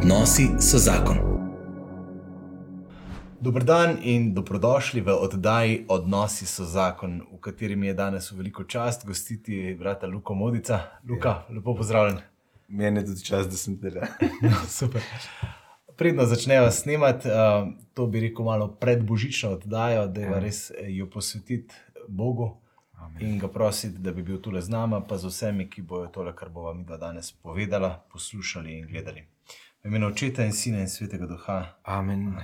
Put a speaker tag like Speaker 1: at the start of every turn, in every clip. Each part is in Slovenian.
Speaker 1: Odnosi so zakon.
Speaker 2: Dober dan in dobrodošli v oddaji Odnosi so zakon, v kateri mi je danes v veliko čast gostiti brata Luka Modica. Luka, ja. lepo pozdravljen.
Speaker 3: Meni je tudi čas, da sem tega.
Speaker 2: Super. Predno začnejo snemati, uh, to bi rekel malo predbožično oddajo, da je res jo posvetiti Bogu Amen. in ga prositi, da bi bil tukaj z nami, pa z vsemi, ki bojo tole, kar bo vam danes povedala, poslušali in gledali. V imenu Očeta in Sina in Svetega Duha.
Speaker 3: Amen.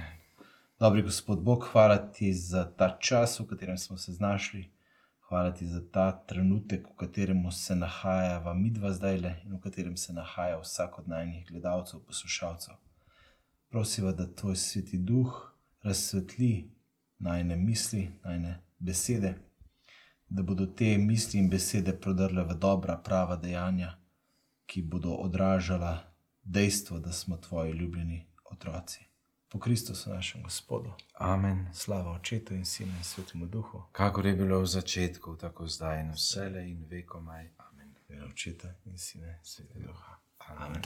Speaker 2: Dobri gospod Bog, hvala ti za ta čas, v katerem smo se znašli. Hvala ti za ta trenutek, v katerem se nahajava midva zdaj le in v katerem se nahaja vsak od najnih gledalcev, poslušalcev. Prosiva, da tvoj sveti duh razsvetli najne misli, najne besede, da bodo te misli in besede prodrle v dobra, prava dejanja, ki bodo odražala dejstvo, da smo tvoji ljubljeni otroci. Po Kristusu, našem Gospodu.
Speaker 3: Amen.
Speaker 2: Slava Očetu in Sinu in Svetemu Duhu.
Speaker 3: Kako je bilo v začetku, tako zdaj in vse le in vekomaj. Amen.
Speaker 2: Vero Očeta in Sinu in Svetega Duha. Amen.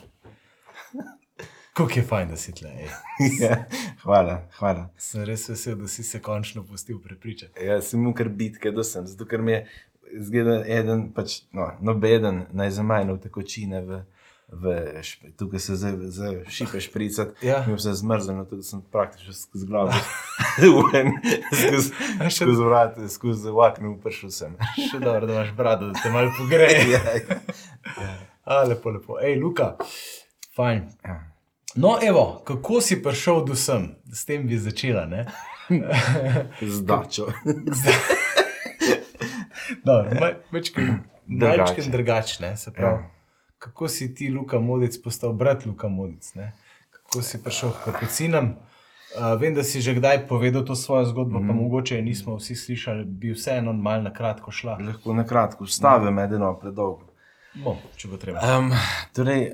Speaker 2: Kako je fajn, da si tle.
Speaker 3: ja, hvala, hvala.
Speaker 2: Sem res vesel, da si se končno pustil prepričati.
Speaker 3: Ja, sem mu kar bitke, da sem, zato ker mi je zgleda eden, pač, no, nobeden naj za manj v tekočine. V, v, tukaj se zdaj, zdaj šipe špricati.
Speaker 2: Ja.
Speaker 3: Mi se zmrzlo, tudi sem praktično skozi glavo. skozi skozi vrat, skozi vakno prišel sem.
Speaker 2: Še dobro, da imaš brado, da te malo pogreje.
Speaker 3: ja, ja.
Speaker 2: A, lepo, lepo. Ej, Luka, fajn.
Speaker 3: Ja.
Speaker 2: No, evo, kako si prišel do sem, s tem bi začela. ne?
Speaker 3: Zdačo.
Speaker 2: Večkrat
Speaker 3: Drugače.
Speaker 2: drugačne. Se pravi,
Speaker 3: Ja.
Speaker 2: Kako si ti, Luka Modic, postal brat Luka Modic? Ne? Kako si prišel k kapucinam? Uh, vem, da si že kdaj povedal to svojo zgodbo, mm. pa mogoče je nismo vsi slišali, bi vseeno malo na kratko šla.
Speaker 3: Lahko na kratko, stavim edino predolgo.
Speaker 2: Bo, če bo treba.
Speaker 3: Um, torej,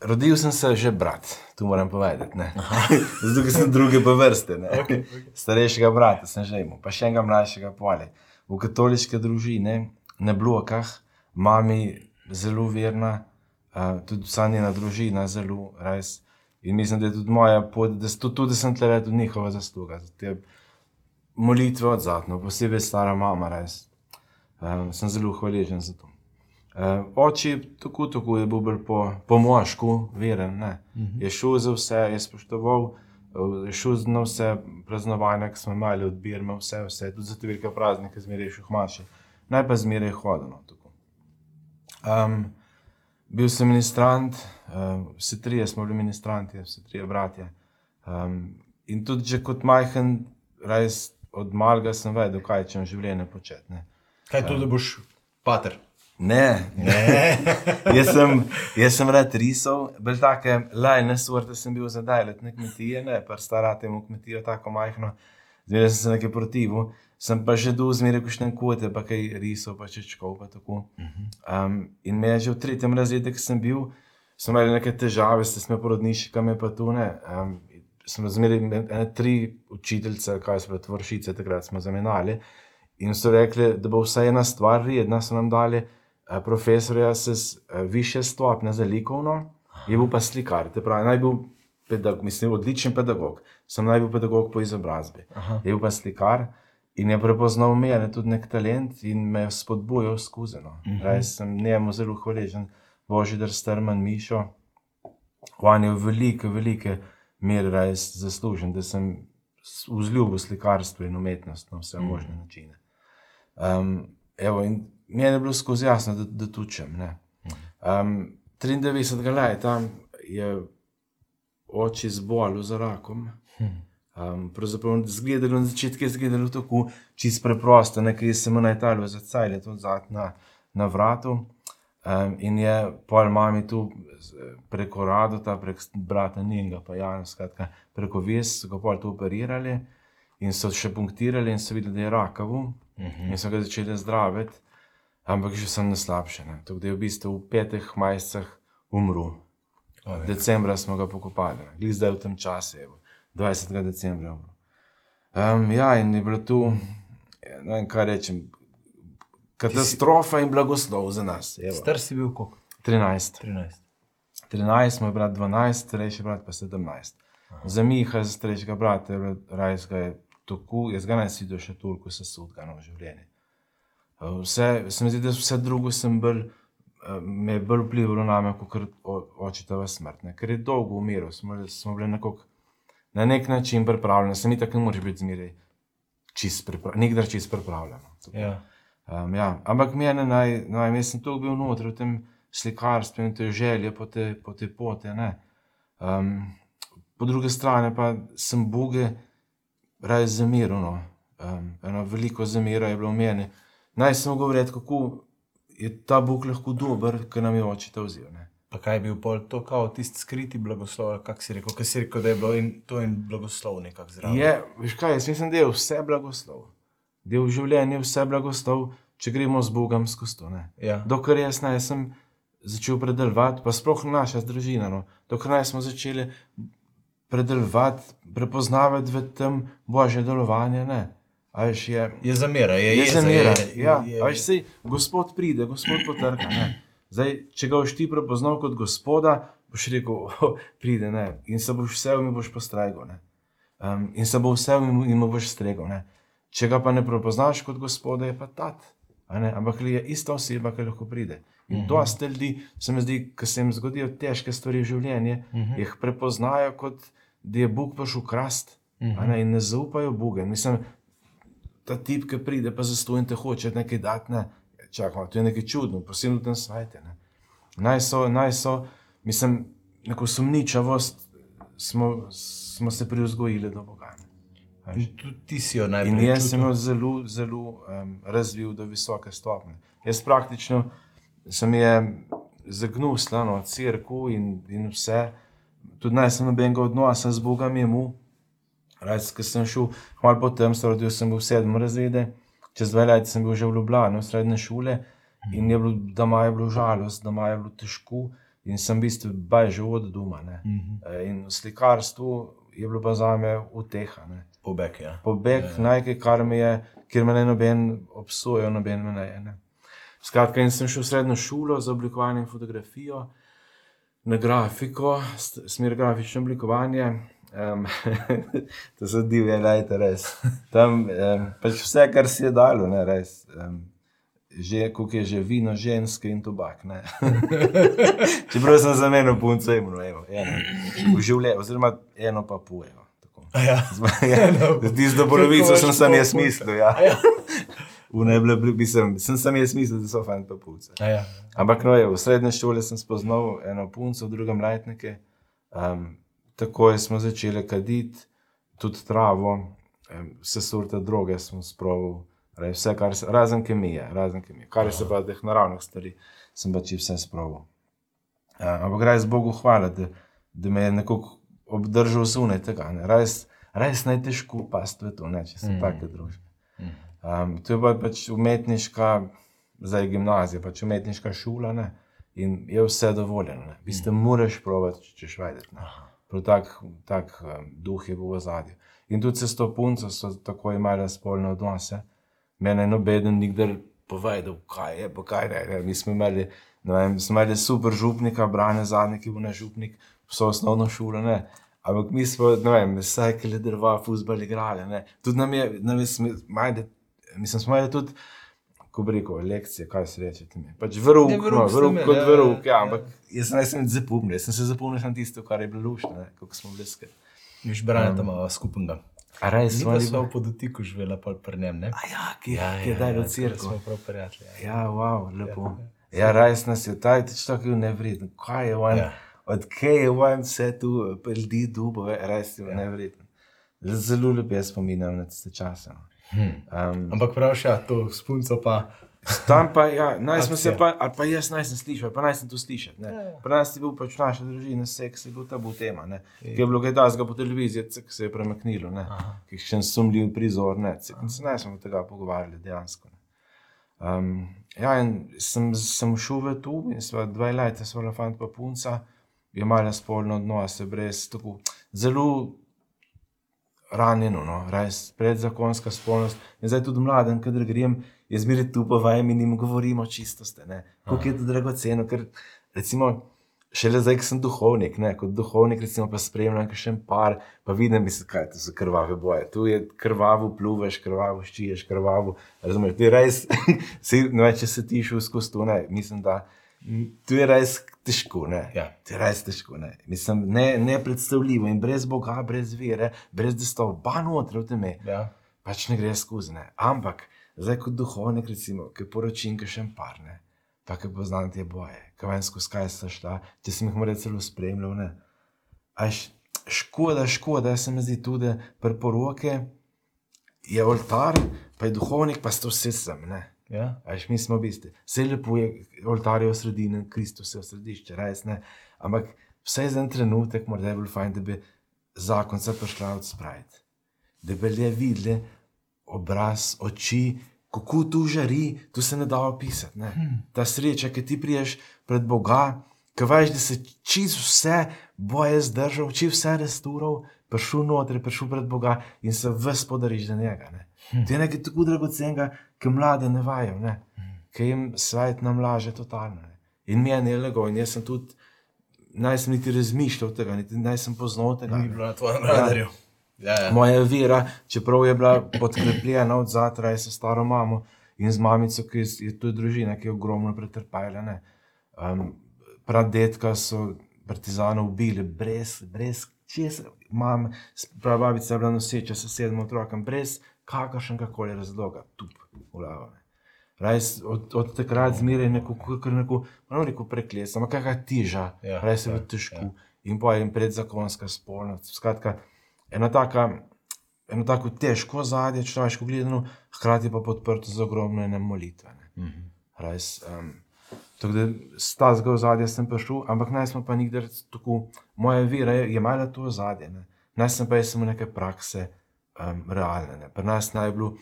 Speaker 3: rodil sem se že brat, tu moram povedati. ne. Zato, ker sem druge po vrste. ne.
Speaker 2: Okay, okay.
Speaker 3: Starejšega brata sem že imel, pa še enega mlajšega polje. V katoliške družine, na blokah, mami zelo verna, uh, tudi vsa njena družina zelo res. In mislim, da je tudi moja pot, da, tudi, da sem tle tudi njihova zasluga. za Te molitve odzadno, posebej stara mama, res. Um, sem zelo hvaležen za to. Uh, oči, tako, tako je bil bolj po, po mošku, veren. Ne. Je šel za vse, je spoštoval, je šel na vse praznovanja, ki smo imeli od Birme, vse, vse, tudi za te velike praznike, zmeraj šel hmaši. Naj pa zmeraj hodilo. Um, bil sem ministrant, um, vsi trije smo bili ministranti, vsi trije bratje. Um, in tudi že kot majhen, res od malega sem vedel, kaj če v življenju početi.
Speaker 2: Kaj to, da boš pater?
Speaker 3: Ne, ne. jaz, sem, jaz sem rad risal, bolj take lajne sorte sem bil zadaj, letne kmetije, ne, pa stara temu kmetijo tako majhno, zmeraj sem se nekaj protivil, sem pa že dol zmeraj kušten kote, pa kaj risal, pa čečkov, pa tako. Um, in me je že v tretjem razredu, ki sem bil, smo imeli neke težave, ste smo porodniškami, pa tu ne. Um, smo zmeraj ene tri učiteljice, kaj so bile tvoršice, takrat smo zamenjali. In so rekli, da bo vsaj ena stvar redna, so nam dali eh, profesorja s eh, više stopnje za likovno, je bil pa slikar. Te pravi, naj bil pedagog, mislim, odličen pedagog, sem naj bil pedagog po izobrazbi.
Speaker 2: Aha.
Speaker 3: Je bil pa slikar in je prepoznal mene tudi nek talent in me je spodbujal skozi. No.
Speaker 2: Mhm.
Speaker 3: Res sem njemu zelo hvaležen, Božidar Strman Mišo. On je v velike, velike mere res zaslužen, da sem vzljubil slikarstvo in umetnost na vse možne načine. Um, evo, in meni je bilo skozi jasno, da, da tučem. ne. Um, 93. leta je oči zbolel za rakom. Um, pravzaprav zgledalo na začetku je zgledalo tako čisto preprosto, nekaj se mu najtalo za cajle, to zad na, na vratu. Um, in je pol mami tu preko Radota, prek brata Ninga, pa Jana, skratka, preko ves, so ga pol tu operirali in so še punktirali in so videli, da je rakav. In so ga začeli zdraviti, ampak že sem na slabše. ne. Tako da je v bistvu v petih majicah umrl. Decembra smo ga pokopali, zdaj v tem času, evo, 20. decembra. Um, ja, in je bilo tu, ne vem, kaj rečem, katastrofa in blagoslov za nas. Evo.
Speaker 2: Star si bil koliko?
Speaker 3: 13.
Speaker 2: 13.
Speaker 3: 13, moj brat 12, starejši brat pa 17. Za Miha, za starejšega brata, je bilo rajskega tako, jaz ga si do še toliko sesudga v življenju. Uh, Vse, se mi zdi, da vse drugo sem bolj, uh, me je bolj vplivalo na me, kot očetova smrt. Ne. Ker je dolgo umiral, smo, smo bili nekako na nek način pripravljeni, se mi tako ne moreš biti zmeraj čist pripravljen, nikdar čist pripravljen.
Speaker 4: Ja.
Speaker 3: Um, ja. Ampak meni naj, naj, jaz sem tu bil noter v tem slikarstvu in te želje po te, po te pote. ne. Um, po drugi strani pa sem Boge raje zamiral. No. Um, eno veliko zamira je bilo v meni. Naj samo govoriti, kako je ta Bog lahko dober, ker nam je oče to vzel. Ne.
Speaker 4: Pa kaj je bil pol to, kao tisti skriti blagoslov, kako si rekel, kaj si rekel, da je bilo in to in blagoslov nekako zraven.
Speaker 3: Je, veš kaj, jaz mislim, da je vse blagoslov. Da je v življenju vse blagoslov, če gremo z Bogom skozi to. Ne.
Speaker 4: Ja.
Speaker 3: Dokler jaz ne sem začel predelovati, pa sploh naša družina, no, dokler ne smo začeli predelovati, prepoznavati v tem božje delovanje. Ne. Veš, je,
Speaker 4: Je zamera, je,
Speaker 3: je
Speaker 4: jeza,
Speaker 3: zamera.
Speaker 4: Je,
Speaker 3: Ja,
Speaker 4: je,
Speaker 3: a veš, sej, gospod pride, gospod potrka. Ne. Zdaj, če ga boš ti prepoznal kot gospoda, boš rekel, oh, pride ne. in se boš vse v mi boš postrajgal. Ne. Um, in se bo vse v mi in boš stregal. Ne. Če ga pa ne prepoznaš kot gospoda, je pa tat. a ne. Ampak je ista oseba, ki lahko pride. In
Speaker 4: Mhm.
Speaker 3: dosta ljudi, se mi zdi, ki se jim zgodijo težke stvari v življenju,
Speaker 4: Mhm.
Speaker 3: jih prepoznajo kot da je Bog prišel krast a ne, in ne zaupajo Bogu. Mislim, ta tip, ki pride, pa zastojim te hoče nekaj dati. Ne. Čakaj, to je nekaj čudno, posebno v tem svetu. Naj so, naj so, mislim, neko sumničavost smo, smo se priuzgojili do Boga.
Speaker 4: tudi ti si jo najprej
Speaker 3: In jaz sem jo zelo, zelo um, razvil do visoke stopnje. Jaz praktično sem je zagnusla, no, crkvu in, in vse. Tudi naj sem nobenega odnosa z Bogom imel. Raz, ko sem šel, malo potem, rodil sem v sedmem razredu, čez dve leti sem bil že v Ljubljani, v srednje šole. In je bilo, doma je bilo žalost, doma je bilo težko, in sem v bistvu baj že od doma. ne. E, In v slikarstvu je bilo pa za me uteha. ne
Speaker 4: Pobeg, ja.
Speaker 3: pobeg, nekaj, kar me je, kjer me ne noben obsoja, noben me ne. ne. Skratka, in sem šel v srednjo šolo za oblikovanje in fotografijo, na grafiko, smer grafično oblikovanje. Um, to so divje, lajte, res. Tam um, pač vse, kar si je dalo, ne, res. Um, že, koliko je že vino, ženske in tobak. Čeprav sem za meno punco imel, evo, eno. V življenju, oziroma eno pa pujevo.
Speaker 4: A Ja.
Speaker 3: Ti z dobrovico sem sam jaz mislil. Ja. V najbolj mislim, sem sam jaz mislil, da so fajn pa punce.
Speaker 4: Ja.
Speaker 3: Ampak no, je, v srednji šoli sem spoznal eno punco, v drugem letnike. Um, takoj smo začeli kaditi, tudi travo, vse sorte droge smo sproval. Vse, kar se, razen kemije, razen kemije. Kar je se pa teh naravnih stvari, sem pač vse sproval. Uh, ampak res Bogu hvala, da, da me je nekako obdržal zunaj tega. ne. Res, res najtežko pasti v to, ne, če sem mm. take družbe. Um, to je pa pač umetniška, zdaj gimnazija, pač umetniška šola ne? in je vse dovoljeno. Ne? V bistvu moraš provati, če ne. Prav tak, tak um, duh je bil v zadju. In tudi se s to punco so tako imeli spolne odnose. Mene je noben nikdar povedal, kaj je, pa kaj ne. ne. Mi smo imeli, vem, smo imeli super župnika, brane zadnje, ki bo na župnik, vso osnovno šolo. Ne. Ampak mi smo, ne vem, vsaj ki le drva, fuzbal igrali. Ne. Tudi nam je, nam je majde, mislim, smo imeli tudi, ko bi rekel, lekcije, kaj se reče temu. Pač vruk,
Speaker 4: Ne,
Speaker 3: no,
Speaker 4: verouk ste
Speaker 3: vruk
Speaker 4: imeli,
Speaker 3: kot
Speaker 4: ja,
Speaker 3: vruk, ja,
Speaker 4: ja.
Speaker 3: ampak jaz se nisem nič zapomnil, jaz sem se zapomnil samo tisto, kar je bilo lušno, ne, kako smo bili skupaj.
Speaker 4: Viš, branje tam imamo skupnega.
Speaker 3: A res
Speaker 4: Mi
Speaker 3: smo
Speaker 4: pa
Speaker 3: bili.
Speaker 4: v podotiku živela pol pri njem, ne?
Speaker 3: A ja, ki je daj do cirka.
Speaker 4: Smo prav prijatelji. Ja.
Speaker 3: Ja, wow, lepo. Ja, res nas je, taj teč tako je nevreden. Kaj je on,
Speaker 4: Ja.
Speaker 3: ja. od kje je on vse tu, ljudi dubo, res je ja. nevreden. Zelo lepo jaz spominjam na tiste čase. no. Um,
Speaker 4: Ampak prav še, ja, to spunco pa.
Speaker 3: tam pa, ja, naj smo se pa, ali pa jaz naj sem slišal, pa naj sem to slišal. ne. Pri nas je bil pač naša družina, seks je bil tabu tema. ne. Ki je bilo kaj tasga po televiziji, cek se je premaknilo, ne. kakšen sumljiv prizor, ne. Cek, se ne smo tega pogovarjali dejansko. Ne. Um, ja, in sem, sem šel v tu in sva dva leta, sva fant pa punca, imela spolno odnose, brez tako zelo ranjeno, no, res predzakonska spolnost. In zdaj tudi mladen, kader grem, jaz zmeraj tu pa vajem in jim govorimo čistosti, ne. Kako je to dragoceno, ker recimo šele zdaj, ko sem duhovnik, ne, kot duhovnik, recimo, pa spremljam še en par, pa vidim, mislim, kaj to so krvave boje. Tu je krvavo pluveš, krvavo ščiješ, krvavo. Razumeš, ti res, si, ne če se ti šel skozi to, ne, mislim, da tu je res težko, ne.
Speaker 4: Ja.
Speaker 3: To je res težko, ne. Mislim, ne, nepredstavljivo in brez Boga, brez vere, brez da sto oba noter v teme,
Speaker 4: Ja.
Speaker 3: pač ne gre skozi, ne. Ampak, zdaj kot duhovnik, recimo, ki poročim, ki še en par, ne. Pa, ki poznam te boje, ki vem, skozi kaj sta šla, če sem jih morda celo spremljal, ne. Až škoda, škoda, se mi zdi tudi pri poroke je oltar, pa je duhovnik, pa sta vse sem, ne.
Speaker 4: Ja.
Speaker 3: Až mi smo v bistvu. Vse lepo je, oltar je v sredini, Kristus je v središče, res ne. Ampak vse za en trenutek mora bolj fajn, da bi zakon se prišla odspraviti. Da bi le videli obraz, oči, kako tu žari, tu se ne da opisati. Ne. Ta sreča, ki ti priješ pred Boga, ki veš, da se čist vse boje zdržal, čist vse restural, prišel noter, prišel pred Boga in se vse podariš za njega. Ne. To je nekaj tako dragocenega, ki mlade ne vajo, ne. ki jim svet nam laže totalno. Ne. In meni je lego, in jaz sem tudi, naj sem niti razmišljal tega, niti naj sem poznal tega.
Speaker 4: Ni bilo na tvojem radarju. Ja, ja.
Speaker 3: Moja vera, čeprav je bila podkrepljena od zadaj s staro mamo in z mamico, ki je, je to družina, ki je ogromno pretrpela. Um, Pradetka so partizane ubili, brez, brez česa, mam, prababica je bila noseča s sedmim otrokom, brez kakršnega koli razloga, tup v glavo. ne. Res, od, od takrat zmeraj neko, kar neko, no, neko prekles, ampak kakšna tiža,
Speaker 4: Ja,
Speaker 3: res je
Speaker 4: ja,
Speaker 3: v težku.
Speaker 4: ja.
Speaker 3: In pa je predzakonska spolnost. Skratka, ena taka, eno tako težko zadje, človeško gledano, hkrati pa podprto z ogromno ene molitve. Ne.
Speaker 4: Mhm.
Speaker 3: Res, um, tako da z tazga zadje sem prišel, ampak naj smo pa nikdar tako, moja vera je, je imela to zadje. Ne. Naj sem pa jaz samo neke prakse um, realne. Ne. Pri nas naj bilo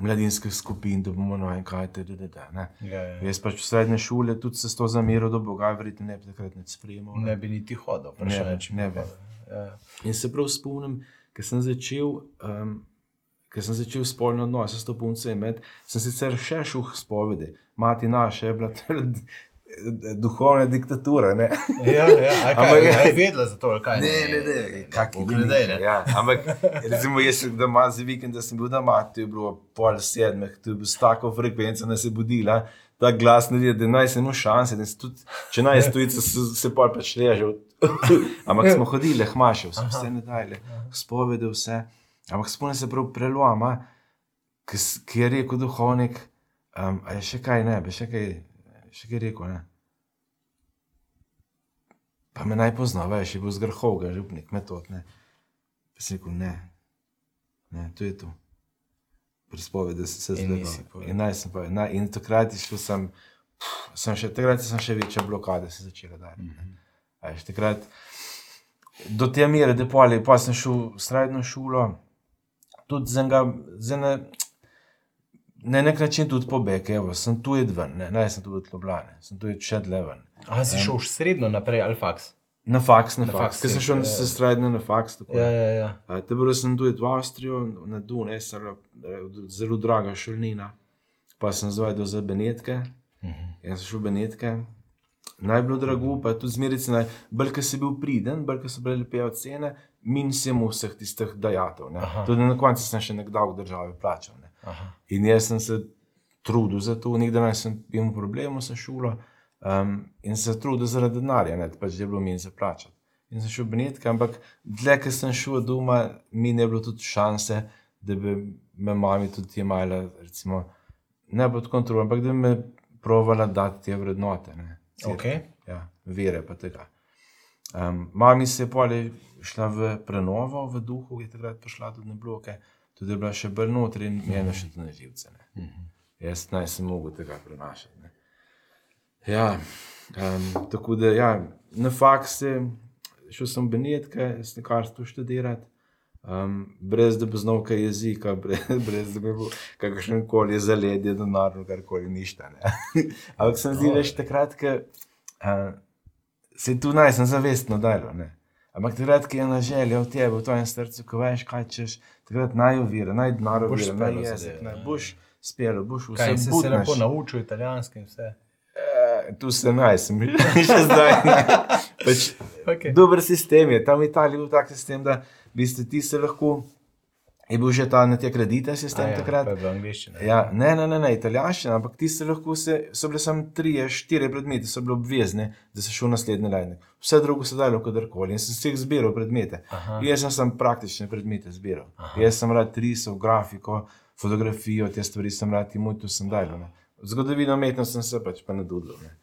Speaker 3: mladinskih skupin, da bomo no en kaj te da, da, ne.
Speaker 4: Ja, ja.
Speaker 3: Jaz pač v srednje šole tudi se s to zameril do Boga, verjetno ne bi takrat nič sprejemal.
Speaker 4: Ne bi niti hodil,
Speaker 3: Ne
Speaker 4: vprašanje, če
Speaker 3: ne
Speaker 4: bi. Ja.
Speaker 3: In se prav spomnim, ko sem začel, um, ko sem začel spolne odnose s to punco imeti, sem sicer še šel spovedi. Mati naša je bila duhovna diktatura. Ne,
Speaker 4: Ja, ja, kaj,
Speaker 3: Ampak-
Speaker 4: je vedela za to, kaj?
Speaker 3: kaki
Speaker 4: Gledaj, ne.
Speaker 3: Ja, ampak, recimo, jaz sem doma za vikend, da sem bil doma, to je bilo pol sedmih, to je bilo s tako frekvenco, da se je budila. Ta glas ne da naj se mu šanse, da se tudi, če naj stojice, se, se pol pač reže. Ampak smo hodili, hmašil, sem vse ne dajle, spovedi vse. Ampak spomnim se prav preloma, ki je rekel duhovnik, um, a je še kaj ne, bi še kaj, še kaj rekel, ne. Pa me naj pozna, veš, je bil zgrhovga, župnik, metod, ne. Pa si rekel, ne, ne, to je to. Prispovedi se se
Speaker 4: povedal.
Speaker 3: In naj sem pa, na, in takrat šel sem, pff, sem še, takrat sem še večja blokada se začela dati. Mm -hmm. Veš, takrat, do te mere, da poli, pa sem šel v srednjo šolo, tudi za enega, za ene, na nek način tudi pobeg, evo, sem tu jedven, ne, ne, sem tu od Ljubljane, sem tu še dlje ven.
Speaker 4: A si šel srednjo naprej ali faks?
Speaker 3: Na faks, na,
Speaker 4: Na faks
Speaker 3: faks, ker sem šel
Speaker 4: ja, ja.
Speaker 3: se srednjo na faks. Tako.
Speaker 4: Ja, ja, ja.
Speaker 3: A, Te sem tu v Avstrijo, na Dune, zelo draga šolnina. Pa sem zvedel za Benetke. Jaz sem šel v Benetke. Naj bilo drago, pa je tudi zmeraj cena. Bolj, ker si bil priden, bolj, ker so bile lepe cene, min sem vseh tistih dajatov. Tudi na koncu sem še nekdaj v državi plačal.
Speaker 4: Aha.
Speaker 3: In jaz sem se trudil za to, nikdar nisem imel problemov s šolo um, in se trudil zaradi denarja, ne, pač je bilo mi za plačati. In sem šel v Benetke, ampak dlje, ker sem šel doma, mi ne bilo tudi šanse, da bi me mami tudi imela, recimo, ne pod kontrolo, ampak da bi me provala dati te vrednote. Ne, cerkev.
Speaker 4: Okay.
Speaker 3: Ja, vere pa tega. Um, mami se je pole šla v prenovo v duhu, je takrat prišla tudi na bloke, tudi je bila še bolj notri in meni še tudi na živce. Ne.
Speaker 4: Mhm.
Speaker 3: Jaz naj sem mogel tega prenašati. Ne. Ja, um, tako da ja, na fakse, šel sem v Benetke, slikarstvo študirati. Um, brez da bi znal kaj jezika, brez, brez da bi bil kakršen koli zaledje, denarno, karkoli ništa. Ampak sem zdi, veš, takrat, ko uh, se tu naj sem zavestno delo. Ne. Ampak takrat, ki je ena želja v tebi, v tvojem srcu, ko veš, kaj češ, takrat naj ovira, naj denar ovira, naj jezik, naj boš spelo, boš vse
Speaker 4: Kaj se
Speaker 3: budnaš.
Speaker 4: lepo naučil italijanski in vse?
Speaker 3: Eh, tu se naj, sem že zdaj. Pač,
Speaker 2: Okay.
Speaker 3: dober sistem je, tam v Italiji je bil tak sistem, da bi ste ti se lahko, je bil že ta na kredite sistem
Speaker 2: A ja,
Speaker 3: takrat.
Speaker 2: pa je bilo angliščina.
Speaker 3: Ja, ne, ne, ne, ne italijanščina, ampak ti se lahko, se, so bile samo tri, štiri predmete, so bile obvezne, da se šel v naslednji lajnik. Vse drugo se dalo kadarkoli in sem si jih zbiral predmete.
Speaker 2: Aha.
Speaker 3: Jaz sem samo praktične predmete zbiral. Aha. Jaz sem rad risal, grafiko, fotografijo, te stvari sem rad in tu sem dal. ne. Zgodovino umetnosti sem se pač pa nadudil. ne.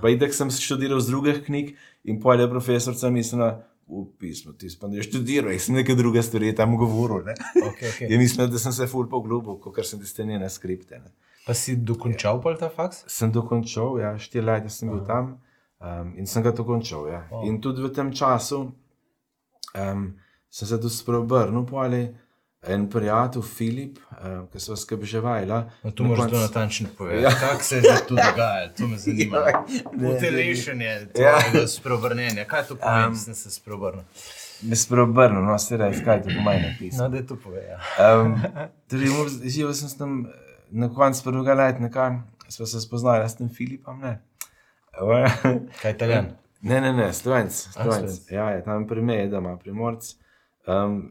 Speaker 3: Pa itek sem študiral z drugih knjig in pojde profesorca mislila, v pismu, ti pa ne študiral, jaz sem neke druge stvari tam govoril. Ne.
Speaker 2: Okay, okay.
Speaker 3: Je mislil, da sem se ful poglobil, kot sem tiste njene skripte. Ne.
Speaker 2: Pa si dokončal pol ta faks?
Speaker 3: Sem dokončal, ja, štiri leta sem bil tam um, in sem ga dokončal. Ja.
Speaker 2: Wow.
Speaker 3: In tudi v tem času um, sem se tudi spreobrnil, poli en prijatelj, Filip, um, ki so skrbževali.
Speaker 2: No, tu moraš zelo natančno povedati.
Speaker 3: Ja.
Speaker 2: Kako se je tu dogajalo? To me zanima.
Speaker 3: Ja, ne,
Speaker 2: Utelešenje
Speaker 3: Ja.
Speaker 2: tega spreobrnenja. Kaj to pomeni,
Speaker 3: Um,
Speaker 2: da sem se spreobrnil?
Speaker 3: Me spreobrnil, no, se reče, kaj to pomeni napisati.
Speaker 2: No, da je to pove. Ja.
Speaker 3: Um, torej, živel sem s tem eh, na koncu prvega leta, nekaj smo se spoznali s tem Filipom. Ne,
Speaker 2: Kaj italijan?
Speaker 3: ne, ne, ne slovenc. Ja, je tam pri meji, da ima primorc. Um,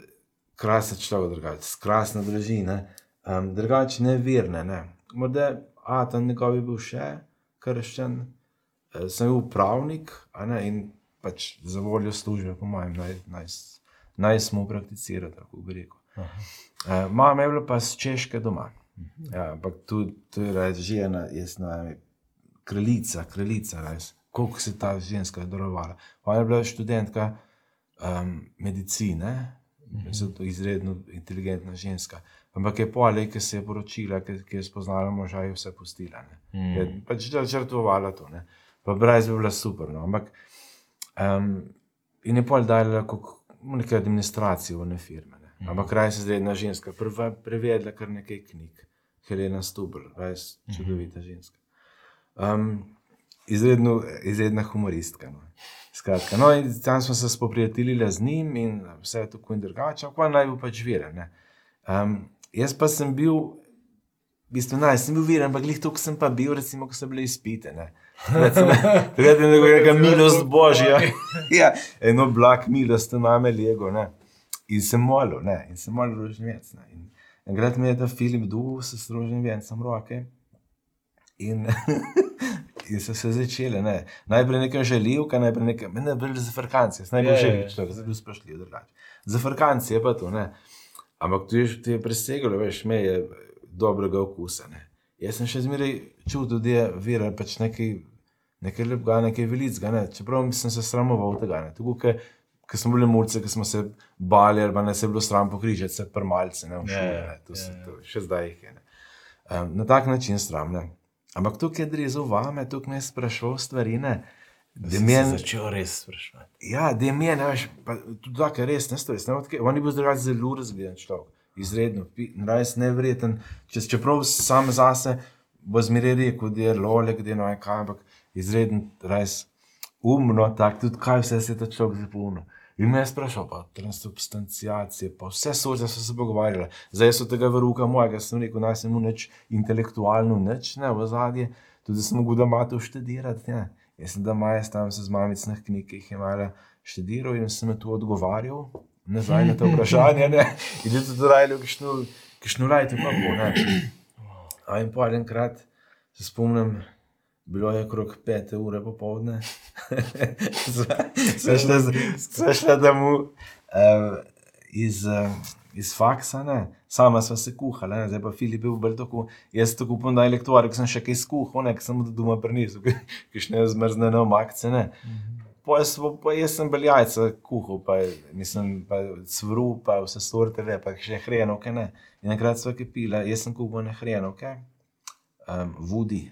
Speaker 3: krasen človek, drugače, krasna družina, um, drugače nevirne. Ne. Morda, a tam njegovi bil še krščen, eh, sem bil pravnik, a ne, in pač za voljo službe, po mojem, naj, naj, naj smo prakticirali, tako bi rekel. Uh, mama je bila pa z Češke doma. Ja, ampak tu, tu je res žena, jaz ne vem, kraljica, kraljica, res. Koliko se je ta ženska darovala. Ona je bila študentka um, medicine, zato izredno inteligentna ženska. Ampak je poleg, ki se je poročila, ki, ki je spoznala moža, je vse pustila. Ne. Je pač žrtvovala to. Ne. Pa brez bi bila super. No. Ampak um, in je pol dala neke administracije v ne firme. Ne. Ampak kraj se zdaj ena ženska, prva prevedla kar nekaj knjig, Helena Stubr, res čudovita ženska. Um, izredno, izredna humoristka. No. Skratka, no, in tam smo se spoprijateljili z njim in vse je tako in drugače, pa naj bo pač viren. Um, jaz pa sem bil, v bistvu naj, sem bil viren, ampak glih tukaj sem pa bil, recimo, ko so bile izpite. ne. Takrat sem- takrat je neka milost božja. ja, eno blag milost name lego. Ne. In sem molil, ne, in sem molil rožnjevec. ne. In enkrat mi je ta film dol s rožnjevecem roke. In, in so se začele. Ne. Najprej nekaj želivka, najprej nekaj, meni je bil zafrkanci, jaz najbolj
Speaker 2: Ja, ja,
Speaker 3: želim
Speaker 2: ja.
Speaker 3: človek, zdaj bil sprašljiv drugače. Zafrkanci je pa to, ne. Ampak tu je, tu je preseglo, veš, me je dobrega okusa. Ne. Jaz sem še zmeraj čutil, da je vira pač nekaj, nekaj lepega, nekaj velicega, ne. čeprav sem se sramoval tega. Ne. Tako, Ker smo bili mulci, ki smo se bali, ali pa ne se je bilo sram pokrižati, se prmalce, ne v šoli,
Speaker 2: ja,
Speaker 3: ne, to se,
Speaker 2: ja, ja.
Speaker 3: to, še zdaj jih je. Ne. Um, na tak način sram. Ne. Ampak tukaj je drezel vame, tukaj me je sprašval stvari. Ne. Da
Speaker 2: se
Speaker 3: meni,
Speaker 2: začel res sprašovati.
Speaker 3: ja, da meni, veš, pa tudi tako je res, ne ne, odkje- On je bil zdaj zelo razgleden človek, izredno, res nevreten. Če, čeprav sam zase bo zmeraj rekel, da je lolek, da je no kaj, ampak izredno, res umno, tako tudi kaj vse se je ta človek zapolnil. In me je sprašal, pa transubstanciacije, pa vse sorte so se pogovarjali. Zdaj so tega veruka mojega, sem rekel, naj se mu nič intelektualno, nič ne v zadnje, tudi sem mogel, da ima to študirati. Ja. Jaz sem da maja tam se z mamicnih knjig, ki jih je imela študiral in sem tu odgovarjal nazaj na to vprašanje. Ne. In je tudi rajal, kišno rajte pa bo. Ne. A in pa enkrat se spomnim, bilo je okrog pete ure popovdne. Sva šla domov uh, iz, uh, iz faksa, ne. sama sva se kuhala, ne. zdaj pa Filip je bil tako, jaz tako upam, da je lektor, ki sem še kaj skuhal, ne, ki sem do doma prinesel, ki še ne zmrzne omakce. Ne. Pa jaz, pa jaz sem bil jajca kuhal, pa nisem pa cvru, pa vse sorte, le, pa še hrenovke. Ne. In enkrat sva kipila, jaz sem kuhal ne hrenovke, um, vudi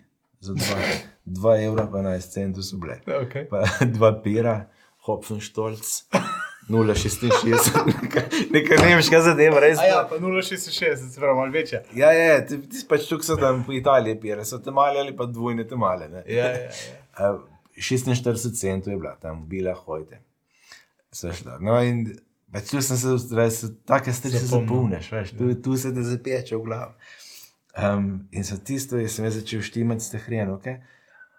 Speaker 3: za 2 evra, pa 11 centov so bile.
Speaker 2: Okay.
Speaker 3: Pa dva pera, Hopfenstolc, 0,66, neka, neka nemška zadeva, res.
Speaker 2: A ja, pa 0,66, se pravi, malo večja.
Speaker 3: Ja, ja, ti, ti pač tukaj so tam po Italiji pere, so te male ali pa dvojne te male. Ne?
Speaker 2: Ja, ja, ja.
Speaker 3: Uh, 46 centov je bila tam, bila hojte. Sva šla. No, in pač tu sem se, res, take stvari se
Speaker 2: Zapomnil.
Speaker 3: zapomniš, veš, tu, tu se te zapeče v glavo. Um, in so tisto, jaz sem jaz začel štimati s te hrenovke.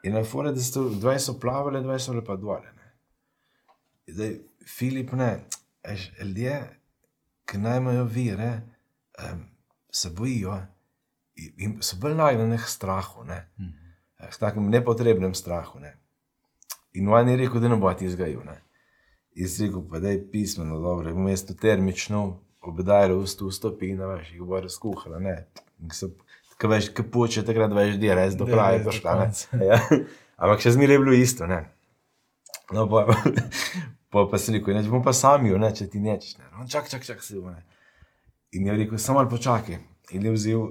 Speaker 3: In na fore, da so dve so plavali, dve so lepa dole. Zdaj, Filip, ne, veš, ljudje, ki najmajo vire, um, se bojijo in, so bolj nagnjeni k strahu, ne. K takem nepotrebnem strahu. Ne. In on je rekel, da ne bo ti zgajal. Ne. Si rekel, pa da je pismeno, dobro, v mestu termično, obdajalo v sto stopinj, veš, jih bo razkuhala, ne. In so, Kaj veš, kaj poče, takrat veš, da je res do
Speaker 2: Da je
Speaker 3: kraja
Speaker 2: res do
Speaker 3: prišla. ne. Ja. Ampak še zmeraj je bilo isto. Ne. No, pa, pa, pa si rekel, neč bomo pa sami, ne, če ti nečeš. Ne. On, čak, čak, čak, si ne. In je rekel, samo malo počakaj. In je vzel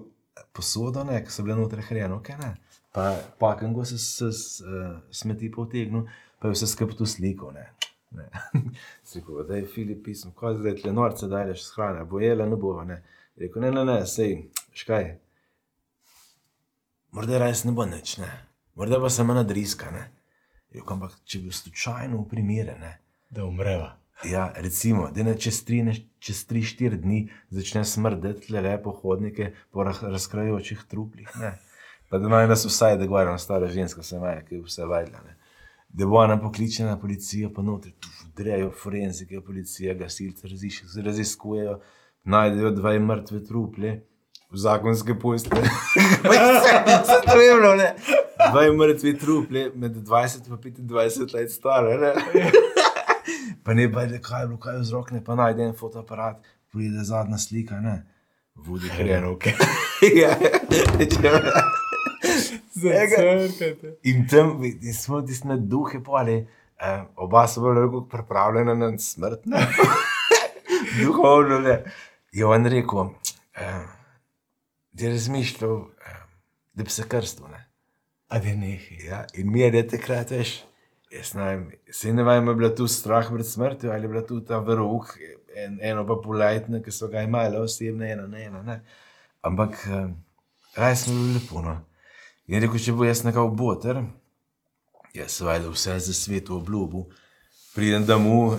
Speaker 3: posodo, ne, ki so bile noter hrjene, ok, ne. Pa pakem go se s, s uh, smeti potegnil, pa je vse skupaj tu sliko, ne. ne. Rekel, da je Filip pisal, ko zdaj tle norce daješ s hrane, bo jela, ne bo, ne. Je rekel, ne, ne, ne, sej, škaj, morda res ne bo nič, ne. Morda pa samo nadriska, ne. Je rekel, ampak če bi slučajno v primere, ne.
Speaker 2: Da umreva.
Speaker 3: Ja, recimo, da ne čez tri, ne, čez tri, štiri dni začne smrdeti le lepo hodnike po razkrajajočih truplih. Ne. Pa da naj nas vsaj, da govorimo, stara ženska se maja, ki je vse. Ne. Da bo ona pokličena policija, pa notri tu drejo forenzike, policija, gasilci raziskujejo, najdejo dve mrtve truplje, v zakonske pošte. Se to je bilo, ne. Dve mrtvi truplje, med 20 in 25 let stare, ne. Pa ne pa je, kaj je bilo, kaj je vzrok, ne pa najde en fotoaparat, pride zadnja slika, ne. Vodi hrenovke. ja, če-
Speaker 2: Zacrkajte.
Speaker 3: In tam smo tisti na duhe poli, eh, oba so bila nekako pripravljena na smrt. Duhovno ne. Je on rekel, eh, je razmišljal, da bi se krstil. Ne.
Speaker 2: A da nehi.
Speaker 3: Ja, in mi je da takrat, veš, jaz ne vem, se ne vem, je bila tu strah pred smrtjo ali je bila tu ta veruh, en, eno pa polajtne, ki so ga imeli osebne, eno ne, eno ne. Ampak eh, raj smo bili lepo. No. In rekel, če bo jaz nekako boter, jaz seveda vse za svet obljubil, pridem domov,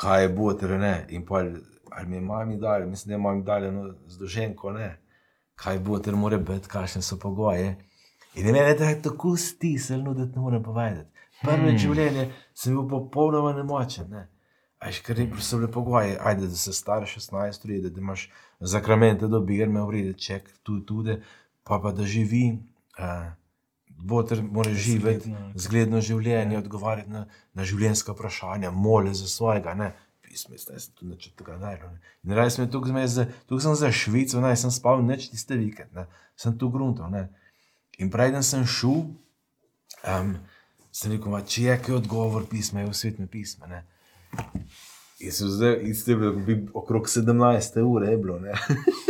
Speaker 3: kaj je boter, ne. In pa ali mi je mami dali, mislim, da je mami dali eno zdoženko, ne. Kaj boter mora biti, kakšne so pogoje. In je meni je tako stisnilo, da ne morem povedati. Prvo hmm. življenje sem bil popolnoma nemočen. Ne. Ajš, ker so bile pogoje, ajde, da se star 16 let, da imaš zakramente do birme, vrede ček, tu tudi, pa pa da živi. Uh, Boter mora živeti,
Speaker 2: Zgledno,
Speaker 3: zgledno življenje, odgovarjati na, na življenjska vprašanja, mole za svojega. Ne. Pismo, zdaj sem tu neč tega najlo. In res sem tukaj, za- tukaj sem za Švico, ne, sem spal neč tiste vikend, ne. sem tu gruntov. Ne. In preden sem šel, um, sem rekel, "Ma, če je kaj odgovor pisma, je v svetme pisma. Ne. In sem zdaj, iste bilo, bi okrog 17 ure je bilo.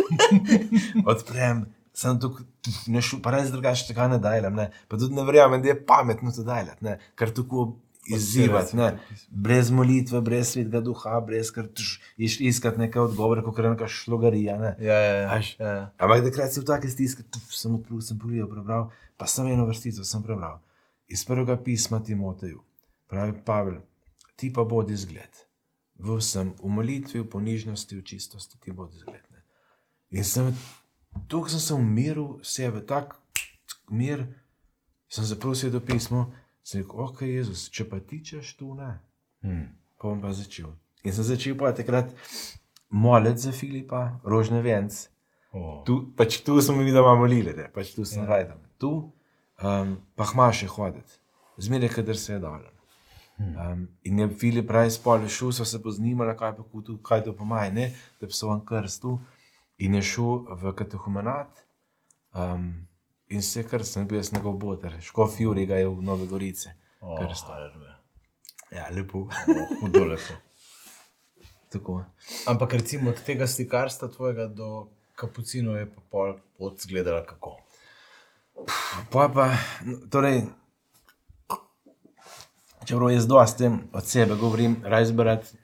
Speaker 3: Odprem, sem tukaj, ne šel, pa res drugače tega ne dajam, ne. Pa tudi ne verjamem, da je pametno to dajati. Ker tako izzivati, ne. Brez molitve, brez svetega duha, brez kar tuš, iš iskati neke odgovore, kot je neka šlogarija, ne.
Speaker 2: Ja, ja, ja.
Speaker 3: Až.
Speaker 2: ja, ja.
Speaker 3: Ampak takrat si v take stiske, tu sem odprl, sem pogledal, prebral, pa sem eno vrstico sem prebral. Iz prvega pisma Timoteju, pravi Pavel, ti pa bodi zgled. V vsem, v molitvi, v ponižnosti, v čistosti, ti bodi zgled. Ne. In sem, tukaj sem se umiril, sebe, tak mir, sem zaprosil do pismo, sem rekel, ok, Jezus, če pa ti češ tu, ne.
Speaker 2: Hmm.
Speaker 3: Pa bom pa začel. In sem začel pa takrat moliti za Filipa, rožne vence.
Speaker 2: Oh.
Speaker 3: Tu, pač tu smo mi doma molili, ne, pač tu sem
Speaker 2: Ja.
Speaker 3: rajdel. Tu um, pa hmaše hoditi, zmeraj, kadar se je dalo. Um, in je Filip prej spol šel, so se poznimali, kaj, pa kutu, kaj to pomaga, ne, da se on krstil. In je šel v katehumenat um, in se je krstil, bil jaz njegov boter, škof Juri ga je v Nove Gorice.
Speaker 2: Oh.
Speaker 3: Ja, lepo.
Speaker 2: Hudo lepo.
Speaker 3: Tako.
Speaker 2: Ampak recimo od tega slikarstva tvojega do kapucinov je pa pol pot zgledala kako.
Speaker 3: Pa pa, torej, čeprav jaz dosti od sebe govorim, razberati,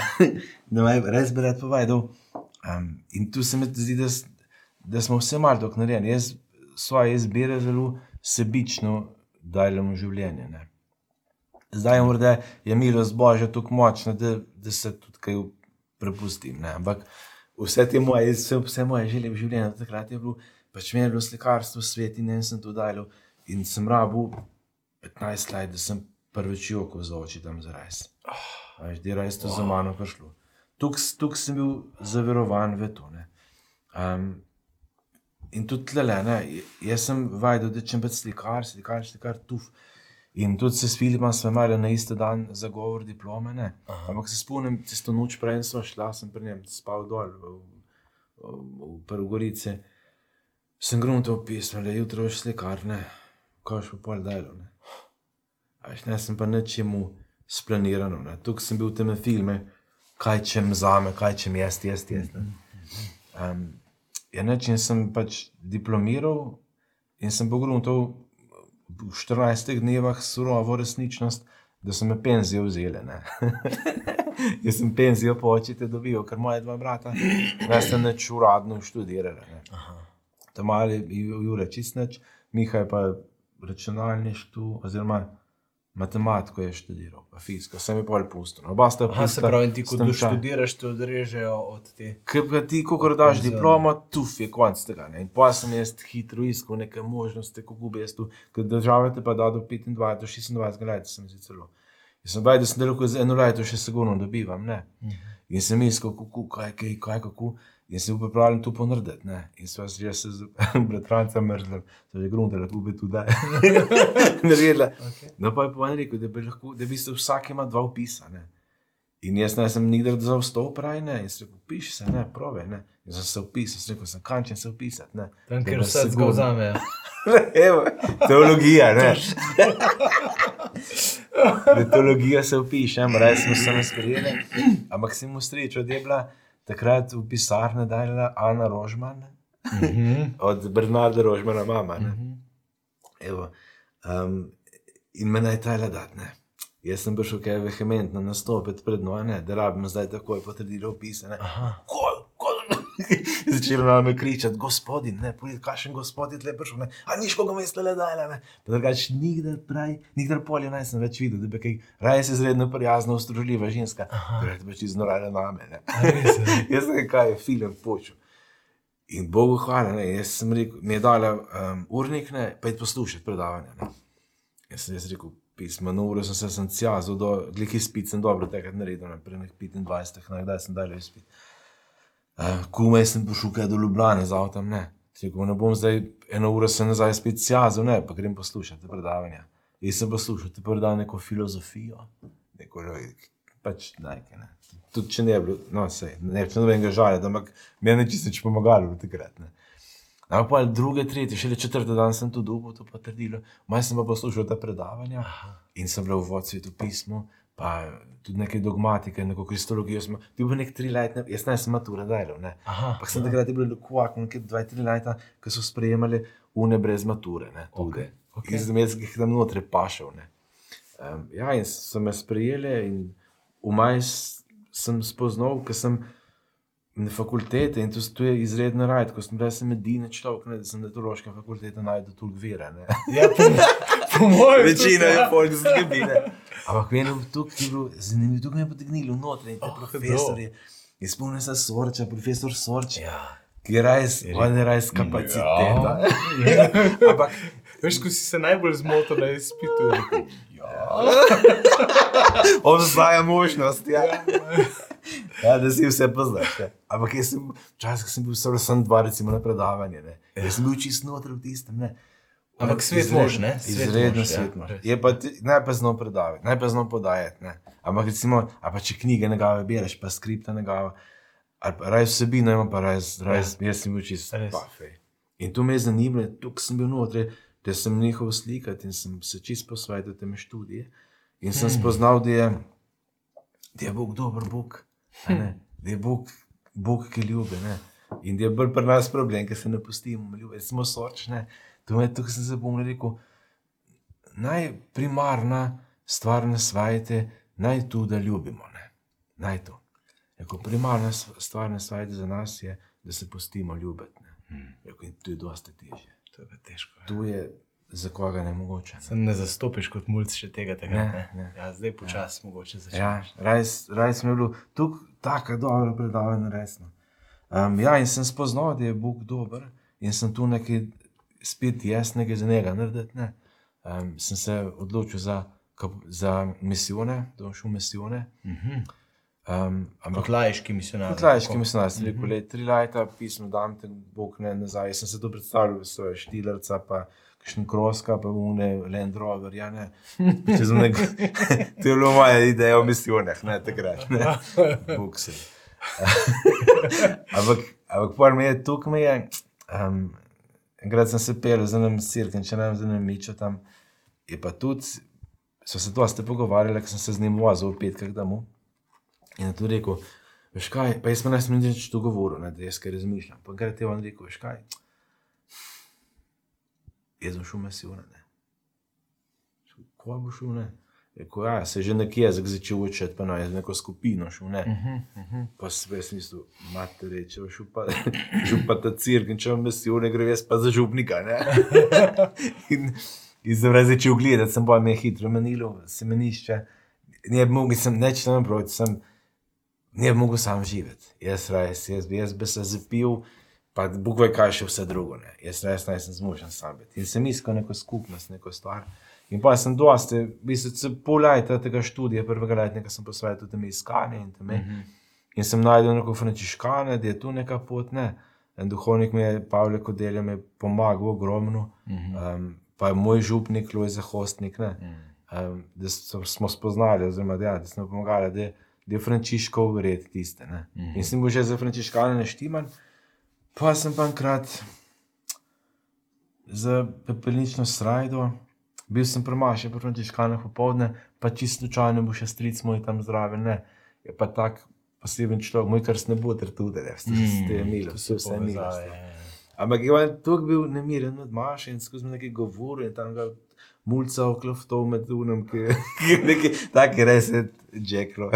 Speaker 3: da naj razberati povedal. Um, in tu se mi zdi, da, da smo vse malo tako narejeni. Jaz svoje izbire zelo sebično dajem v življenje. Ne. Zdaj morda je milost Božja tako močna, da, da se tudi kaj prepustim. Ne. Ampak vse te moje, vse, vse moje želje v življenju takrat je bilo, pač meni je bilo slikarstvo svet in en sem to dajal in sem rabu 15 let, da sem prvič joko za oči tam za res. Veš, da je to wow. za mano prišlo. Tukaj sem bil zaverovan v to. ne. Um, in tudi tle, ne, jaz sem vajdel, da če pač slikar, slikar, slikar, tuf. In tudi se s Filipom smo imeli na isti dan za govor diplome. Ne. Ampak se spomnim, tisto noč prej sem šla, sem pri njem spal dol v, v, v Prvogorice. Sem grunto pisal, da je jutro še slikar, ne, ko še pol delo. Ne. Až ne sem pa nečemu splanirano. Ne. Tukaj sem bil v tem filmu, kaj če mi zame, kaj če mi jaz, jaz, jaz. Um, ja, neč, in sem pač diplomiral in sem pogledal v 14 dnevah surovo resničnost, da so me penzije vzele. Jaz sem penzijo po očete dobil, ker moja dva brata ne sta neč uradno študirala. Tam mali je Jure čist neč, Miha je pa računalništvo oziroma matematiko je študiral, pa fiziko, sem je pol pustil. no. Oba sta
Speaker 2: Aha, se
Speaker 3: pustila
Speaker 2: pravi, ti
Speaker 3: tem ča-
Speaker 2: študiraš, te odrežejo od te.
Speaker 3: Ker pa ti, ko daš diplomo, tuf je konc tega. Ne? In pa sem jaz hitro iskal neke možnosti, kako bi jaz tu, ker država te pa da do 25, do 26 let, sem si celo. Jaz sem baj, da sem lahko za eno leto še sigurno dobivam, ne. In sem iskal, kako, kaj, kaj, kaj, kako. In sem bil pripravljen to ponarediti. ne. In sva se že z bratrancem mrzli, so že grunte, da bi tu daj. Naredila.
Speaker 2: Okay.
Speaker 3: No, pa je pa on rekel, da bi, lahko, da bi se vsak ima dva upisa. Ne. In jaz nisem nikdar zaostal pravi, ne. In sem rekel, piši se, ne, prove, ne. In sem se upisal, sem rekel, sem kančen se upisati, ne.
Speaker 2: Tam,
Speaker 3: Da
Speaker 2: kjer vse
Speaker 3: sigurno.
Speaker 2: zgolzamejo.
Speaker 3: Evo, teologija, ne. Da teologija se upiše, ampak res smo se ne sprejeli. Ampak sem mu srečo, da je bila takrat v pisarni dajala Ana Rožman, ne. od Bernarda Rožmana, mama. Ne. Evo, um, in me naj tajla dati. Ne. Jaz sem prišel kaj vehementno nastopiti pred ne, da rabim zdaj takoj potrdilo opisane. Kol, kol. Začelo nam je kričati, gospodin, ne, pojdi, kakšen gospodin tle prišel, ne, a niš koga me stale dajala, ne. Pa drugač nikdar prej, nikdar polje naj sem več videl, da bi kaj, raje se izredno prijazna, ustržljiva ženska, torej da bi pač iznorala name, ne. Jaz sem kaj je film počel. In Bogu hvala, ne, jaz sem rekel, mi je dala um, urnik, ne, pa je poslušati predavanja. Ne. Jaz sem jaz rekel, pismo, na uro sem se sem cjazil, do glih izpit sem dobro naredil, ne, pri nekih 25, ne, kdaj sem dal izpit. Uh, Kumaj sem prišel kaj do Ljubljane z avtom, ne. Rekel, ne bom zdaj eno uro se nazaj spet cjazil, ne, pa grem poslušati predavanja. Jaz sem poslušal, ti predal neko filozofijo, neko pač najke, ne. Tudi če ne bi bilo, no, sej, ne bi nobenega žaliti, ampak meni je čisto nič pomagalo takrat, ne. Ampak pa druge, tretje, šele četrte dan sem to dobil, to potrdilo. Maj sem pa poslušal ta predavanja in sem bil v vodstvu pismo, pa tudi neke dogmatike, neko kristologijo. Smo, bil bi nek tri leta, jaz ne sem matura delal, Ampak sem takrat je bil lekuvak, nekaj dva, tri leta, ko so sprejemali une brez mature, ne. Tudi.
Speaker 2: Okej, okej.
Speaker 3: Iz zmeskih tam notre pašel. Um, ja, in so me sprejeli in v maj s- sem spoznal, ker sem na fakultete in to, to je izredno rad, ko sem res edini človek, ne, da sem na teološkem fakultetu najdel toliko vere. ne.
Speaker 2: Ja, po, mojem.
Speaker 3: Večina je folk zgibine. Ampak meni je tukaj je bilo zanimivo, tukaj me je potegnilo noter in te
Speaker 2: Oh,
Speaker 3: oh, profesori. In spomnim se Sorča, profesor Sorč,
Speaker 2: Ja.
Speaker 3: ki je res, on je res kapaciteta. Ja. Ampak
Speaker 2: Veš, ko si se najbolj zmotil na izpitu. je rekel,
Speaker 3: obstaja možnost, ja. ja, da si vse poznaš. Ja. Ampak jaz sem, včasih sem bil samo dva, recimo na predavanje. Ne. Jaz sem bil čist noter v tistem. Ne.
Speaker 2: Ampak svet mož, ne? Svet
Speaker 3: Izredno
Speaker 2: mož, ja.
Speaker 3: svet mož.
Speaker 2: Res.
Speaker 3: Je pa ti- najprej znal predavati, najprej znal podajati. Ne. Ampak recimo, a pa če knjige negave bereš, pa skripta negava, ali pa raj vsebino ima, pa raj, raj ja. jaz sem bil čist pafej. In to me je zanimalo, tukaj sem bil notri, da sem njihov slikati in sem se čist posvetil tem študije. In sem hmm. spoznal, da je, da je Bog dober Bog, a ne, da je Bog, Bog ki ljubi. Ne. In da je bolj pri nas problem, ker se ne pustimo ljubiti, smo sorčne. To me je tukaj sem se bom rekel, najprimarna stvar na svete, naj tu, da ljubimo. Ne. Naj to. Jako primarna stvar na svetu za nas je, da se pustimo ljubiti. ne. Jako, in to je dosta težje.
Speaker 2: To je težko. ja.
Speaker 3: To je za koga ne mogoče. Ne.
Speaker 2: Sem ne zastopiš kot mulj še tega. Tega,
Speaker 3: Ne,
Speaker 2: ne. Ja, zdaj počasi ja. mogoče začneš.
Speaker 3: Ja, res smo bili tukaj tako dobro predavanje, resno. Um, ja, in sem spoznal, da je Bog dober in sem tu nekaj spet jasnega za njega narediti. Ne. um, sem se odločil za, za misijone, da bom šel v misijone. Um, ampak
Speaker 2: Kot lajški misionar.
Speaker 3: Kot lajški misionar, sem rekel, le tri leta, pismo dam te Bog ne nazaj. Jaz sem se to predstavljal, so štilerca, pa kakšen kroska, pa une Land Rover, ja ne. Nek, to je bilo moja ideja o misijonah, ne takrat, ne. Bog se. ampak, ampak pol me je, tukaj me je, um, enkrat sem se pel z enim sirkem, če ne vem, z enim mičo tam, je pa tudi, so se dosti pogovarjali, ker sem se z njim vozil v petkah domov. In tudi rekel, veš kaj, pa jaz sem nas nič to govoril, ne, da jaz kaj razmišljam. Pa enkrat je on rekel, veš kaj, jaz sem šel mesijo, ne. Ko bo ne? Rekel, ja, se je že neki jezik začel učiti, pa no, je z neko skupino šel, ne. Pa sem jaz mislil, mate reče, šel pa, šel pa ta cirk in če vam mesijo, ne gre jaz pa za župnika, in, in sem res začel gledati, sem bolj me je hitro menilo, semenišče. Ne bi mogel, sem neč tam proti, sem ne bi mogel sam živeti. Jaz res, jaz, bi- jaz bi se zapil, pa Bog ve, kaj še vse drugo. Ne. Jaz res nisem zmožen sam biti. In sem iskal neko skupnost, neko stvar. In pa sem dosti, v bistvu, pol leta tega študija, prvega letnika sem posvetil temu iskanju in temu. Mm -hmm. In sem najdel neko frančiškane, da je tu neka pot, ne. En duhovnik mi je, Pavle Kodelja, mi je pomagal ogromno, mm -hmm. um, pa je moj župnik, Lojza Hostnik, ne. Mm -hmm. um, da so, smo spoznali, oziroma da, ja, da smo pomagali, da, da je Frančiškov red tiste. Ne. Mm -hmm. In sem bil že za frančiškane neštiman, pa sem pa enkrat za pepelnično srajdo. Bil sem premašen po frančiškanah popovdne, pa čisto slučajno bo še stric moj tam zraven. Ne. Je pa tak poseben človek, moj kar ne bo ter tudi, da ste mm, milo, vse vse milo. Ampak je on tukaj bil nemiren od Maša in skozi nekaj govoril in tam ga mulca oklofto med unom, ki je nekaj taki res je Jacklo.